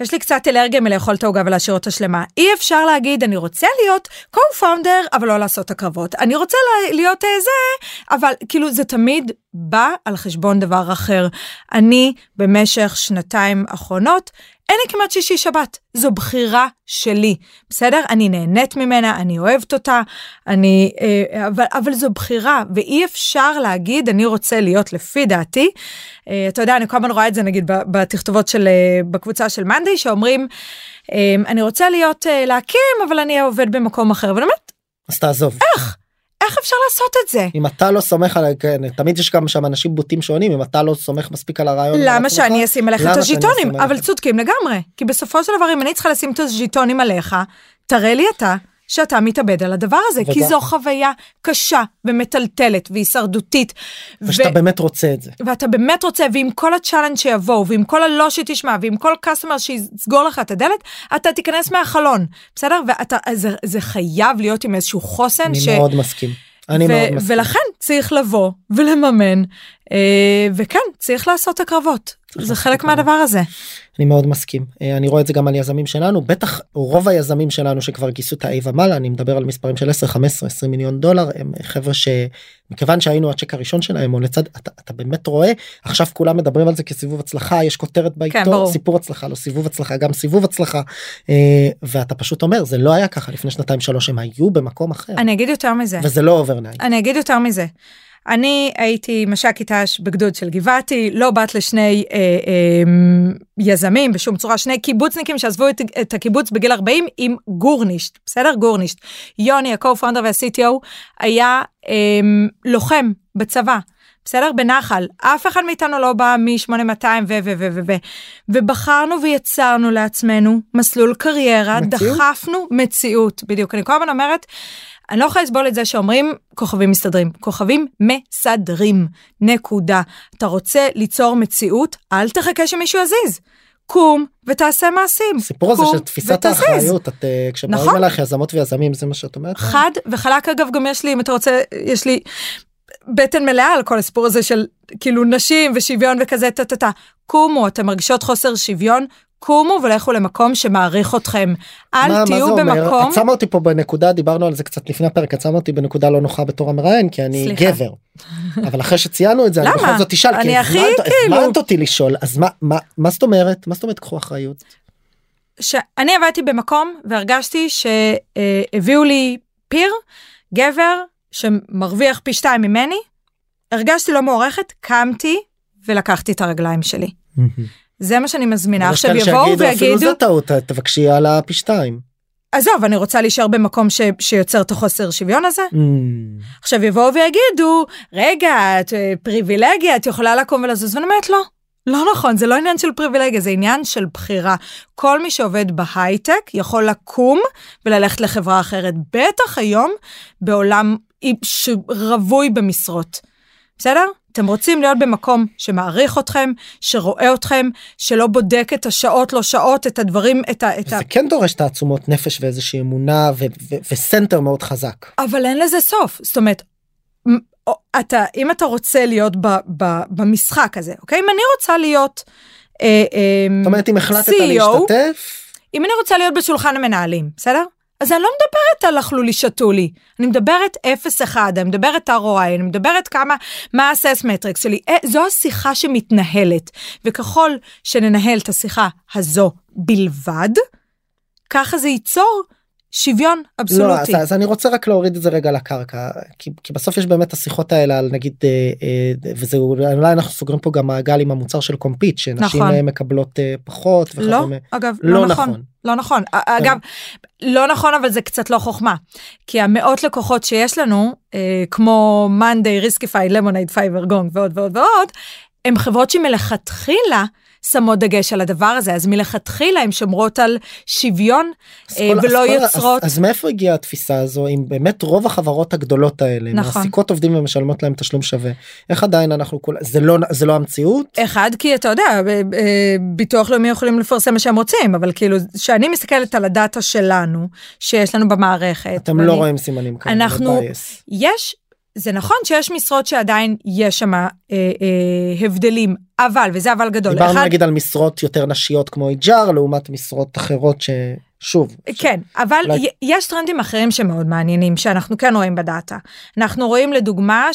יש לי קצת אלרגיה מלאכול את העוגה ולהשאיר אותה שלמה. אי אפשר להגיד, אני רוצה להיות co-founder, אבל לא לעשות הקרבות. אני רוצה לה- להיות אה, זה, אבל כאילו זה תמיד בא על חשבון דבר אחר. אני במשך שנתיים אחרונות, אין לי כמעט שישי שבת, זו בחירה שלי, בסדר? אני נהנית ממנה, אני אוהבת אותה, אני, אה, אבל, אבל זו בחירה, ואי אפשר להגיד, אני רוצה להיות לפי דעתי. אה, אתה יודע, אני כל הזמן רואה את זה נגיד בתכתובות של, אה, בקבוצה של מאנדי, שאומרים, אני רוצה להיות, להקים, אבל אני עובד במקום אחר, ואני אומרת, אז תעזוב. איך אפשר לעשות את זה? אם אתה לא סומך על כן, תמיד יש גם שם אנשים בוטים שעונים אם אתה לא סומך מספיק על הרעיון. למה שאני אשים עליך את הז'יטונים? אבל? צודקים לגמרי. כי בסופו של דבר, אם אני צריכה לשים את הז'יטונים עליך, תראה לי אתה שאתה מתאבד על הדבר הזה, כי וגם- זו חוויה קשה ומטלטלת והישרדותית. ושאתה באמת רוצה את זה. ואתה באמת רוצה, ועם כל ה challenge שיבואו, ועם כל הלא שתשמע, ועם כל customer שיסגור לך את הדלת, אתה תיכנס מהחלון, בסדר? ואתה, זה, זה חייב להיות עם איזשהו חוסן. אני ש... מאוד מסכים. אני ו- מאוד מסכים. ולכן צריך לבוא ולממן, אה, וכן, צריך לעשות הקרבות. זה חלק. מהדבר הזה. אני מאוד מסכים אה, אני רואה את זה גם על יזמים שלנו בטח רוב היזמים שלנו שכבר גייסו את ה-A ומעלה אני מדבר על מספרים של 10 15 20 מיליון דולר הם חבר'ה שמכיוון שהיינו הצ'ק הראשון שלהם או לצד אתה, אתה באמת רואה עכשיו כולם מדברים על זה כסיבוב הצלחה יש כותרת בעיתון ברור. סיפור הצלחה לא סיבוב הצלחה גם סיבוב הצלחה אה, ואתה פשוט אומר זה לא היה ככה לפני שנתיים שלוש הם היו במקום אחר אני אגיד יותר מזה. וזה לא overnight. אני אגיד יותר מזה. אני הייתי מש"קית ת"ש בגדוד של גבעתי, לא בת לשני אה, אה, יזמים בשום צורה, שני קיבוצניקים שעזבו את, את הקיבוץ בגיל 40 עם גורנישט, בסדר? גורנישט. יוני, ה-co-founder וה-CTO, היה אה, לוחם בצבא. בסדר? בנחל. אף אחד מאיתנו לא בא מ-8200 ו ו ו ו ו ובחרנו ויצרנו לעצמנו מסלול קריירה, מציאות? דחפנו מציאות. בדיוק. אני כל הזמן אומרת, אני לא יכולה לסבול את זה שאומרים כוכבים מסתדרים. כוכבים מסדרים. נקודה. אתה רוצה ליצור מציאות, אל תחכה שמישהו יזיז. קום ותעשה מעשים. הסיפור הזה של תפיסת. האחריות את אה, כשבאים נכון. אלייך יזמות ויזמים זה מה שאת אומרת. חד וחלק אגב גם יש לי אם אתה רוצה יש לי בטן מלאה על כל הסיפור הזה של כאילו נשים ושוויון וכזה טה טה טה קומו אתם מרגישות חוסר שוויון קומו ולכו למקום שמעריך אתכם אל מה- מה תהיו זה אומר? במקום את שמה אותי פה בנקודה דיברנו על זה קצת לפני הפרק את שמה אותי בנקודה לא נוחה בתור המראיין כי אני סליחה. גבר. אבל אחרי שציינו את זה אני למה? בכל זאת אני כי הכי הזמנת- כאילו- הזמנת אותי לשאול אז מה מה מה זאת אומרת מה זאת אומרת קחו אחריות. שאני עבדתי במקום והרגשתי שהביאו לי פיר גבר שמרוויח פי שתיים ממני הרגשתי לא מוערכת קמתי ולקחתי את הרגליים שלי. זה מה שאני מזמינה. עכשיו יבואו שיגידו, אפילו ויגידו, זה טעות תבקשי על הפי שתיים. עזוב, אני רוצה להישאר במקום ש... שיוצר את החוסר שוויון הזה. Mm. עכשיו יבואו ויגידו, רגע, את אה, פריבילגיה, את יכולה לקום ולזוז, ואני אומרת, לא. לא נכון, זה לא עניין של פריבילגיה, זה עניין של בחירה. כל מי שעובד בהייטק יכול לקום וללכת לחברה אחרת, בטח היום בעולם שרווי במשרות. בסדר? אתם רוצים להיות במקום שמעריך אתכם, שרואה אתכם, שלא בודק את השעות, לא שעות, את הדברים, את ה... את ה... זה כן דורש תעצומות נפש ואיזושהי אמונה ו- ו- וסנטר מאוד חזק. אבל אין לזה סוף. זאת אומרת, אתה, אם אתה רוצה להיות ב, ב, במשחק הזה, אוקיי? אם אני רוצה להיות... אה, אה, זאת אומרת אם החלטת CEO, להשתתף אם אני רוצה להיות בשולחן המנהלים, בסדר? אז אני לא מדברת על אכלו לי שתו לי, אני מדברת 0-1, אני מדברת ROI, אני מדברת כמה, מה ה-assess metrics שלי, אה, זו השיחה שמתנהלת, וככל שננהל את השיחה הזו בלבד, ככה זה ייצור שוויון לא, אבסולוטי. אז, אז אני רוצה רק להוריד את זה רגע לקרקע כי, כי בסוף יש באמת השיחות האלה על נגיד אה, אה, וזה אולי אנחנו סוגרים פה גם מעגל עם המוצר של קומפיט שנשים נכון. אה, מקבלות אה, פחות לא, וכדומה. אגב, לא לא נכון. נכון. לא נכון. א- אגב, לא נכון, אבל זה קצת לא חוכמה. כי המאות לקוחות שיש לנו, אה, כמו monday, Riskified, Lemonade, Fiverr, Gong ועוד ועוד ועוד, הם חברות שמלכתחילה שמות דגש על הדבר הזה, אז מלכתחילה הן שומרות על שוויון אז אה, כל- אז ולא ה- יוצרות... אז, אז מאיפה הגיעה התפיסה הזו אם באמת רוב החברות הגדולות האלה נכון. מעסיקות עובדים ומשלמות להם תשלום שווה איך עדיין אנחנו כול זה לא זה לא המציאות אחד כי אתה יודע אה, ביטוח לאומי יכולים לפרסם מה שהם רוצים אבל כאילו שאני מסתכלת על הדאטה שלנו שיש לנו במערכת. אתם ואני- לא רואים סימנים כאלה. אנחנו-. יש זה נכון שיש משרות שעדיין יש שם אה, אה, הבדלים אבל וזה אבל גדול. דיברנו אחד, נגיד על משרות יותר נשיות כמו HR לעומת משרות אחרות ששוב. כן אבל אולי- י- יש טרנדים אחרים שמאוד מעניינים שאנחנו כן רואים בדאטה. אנחנו רואים לדוגמה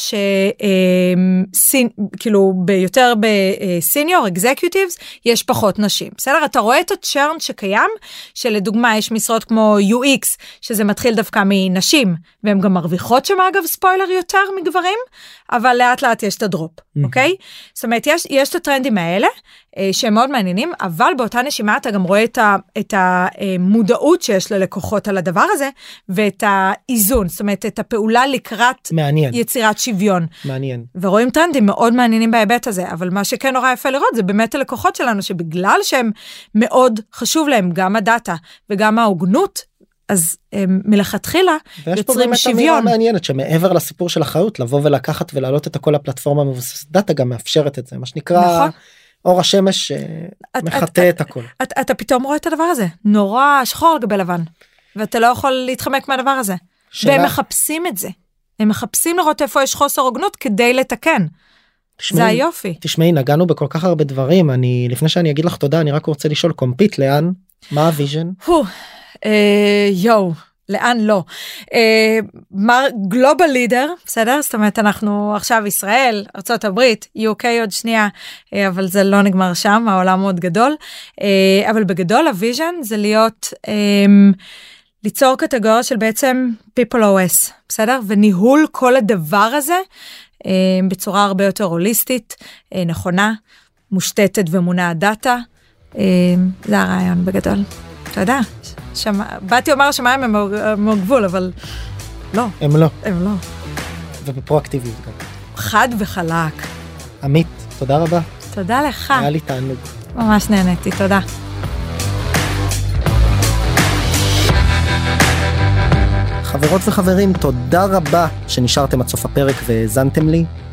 שכאילו ביותר בסיניור אקזקיוטיבס יש פחות נשים בסדר אתה רואה את הצ'רן שקיים שלדוגמה יש משרות כמו UX שזה מתחיל דווקא מנשים והן גם מרוויחות שם אגב ספוילר יותר מגברים אבל לאט לאט יש את הדרופ Mhm. אוקיי זאת אומרת יש יש את הטרנדים האלה אה, שהם מאוד מעניינים אבל באותה נשימה אתה גם רואה את, ה, את המודעות שיש ללקוחות על הדבר הזה ואת האיזון זאת אומרת את הפעולה לקראת מעניין יצירת שוויון מעניין. ורואים טרנדים מאוד מעניינים בהיבט הזה אבל מה שכן נורא יפה לראות זה באמת הלקוחות שלנו שבגלל שהם מאוד חשוב להם גם הדאטה וגם ההוגנות אז הם מלכתחילה ויש פה יוצרים באמת אמירה שוויון. מעניינת שמעבר לסיפור של אחריות לבוא ולקחת ולהעלות את הכל לפלטפורמה מבוססת דאטה גם מאפשרת את זה מה שנקרא נכון. אור השמש את- שמחטא את- את הכל. אתה, אתה פתאום רואה את הדבר הזה. נורא שחור על גבי לבן. ואתה לא יכול להתחמק מהדבר הזה. שאלה- והם מחפשים את זה. הם מחפשים לראות איפה יש חוסר הוגנות כדי לתקן. תשמעי, זה היופי. תשמעי נגענו בכל כך הרבה דברים. אני לפני שאני אגיד לך תודה אני רק רוצה לשאול Compete לאן? מה ה vision? הו, אה, יואו. לאן לא. אה, מר global leader בסדר? זאת אומרת אנחנו עכשיו ישראל ארה"ב UK עוד שנייה אה, אבל זה לא נגמר שם העולם מאוד גדול. אה, אבל בגדול ה vision זה להיות אה, ליצור קטגוריה של בעצם people OS בסדר? וניהול כל הדבר הזה אה, בצורה הרבה יותר הוליסטית אה, נכונה מושתתת ומונעת דאטה. אה, זה הרעיון בגדול. אתה שמע... באתי לומר השמיים הם הם הגבול אבל לא הם לא הם לא ובפרואקטיביות גם. חד וחלק. עמית תודה רבה תודה לך היה לי תענוג. ממש נהניתי תודה. חברות וחברים, תודה רבה שנשארתם עד סוף הפרק והאזנתם לי.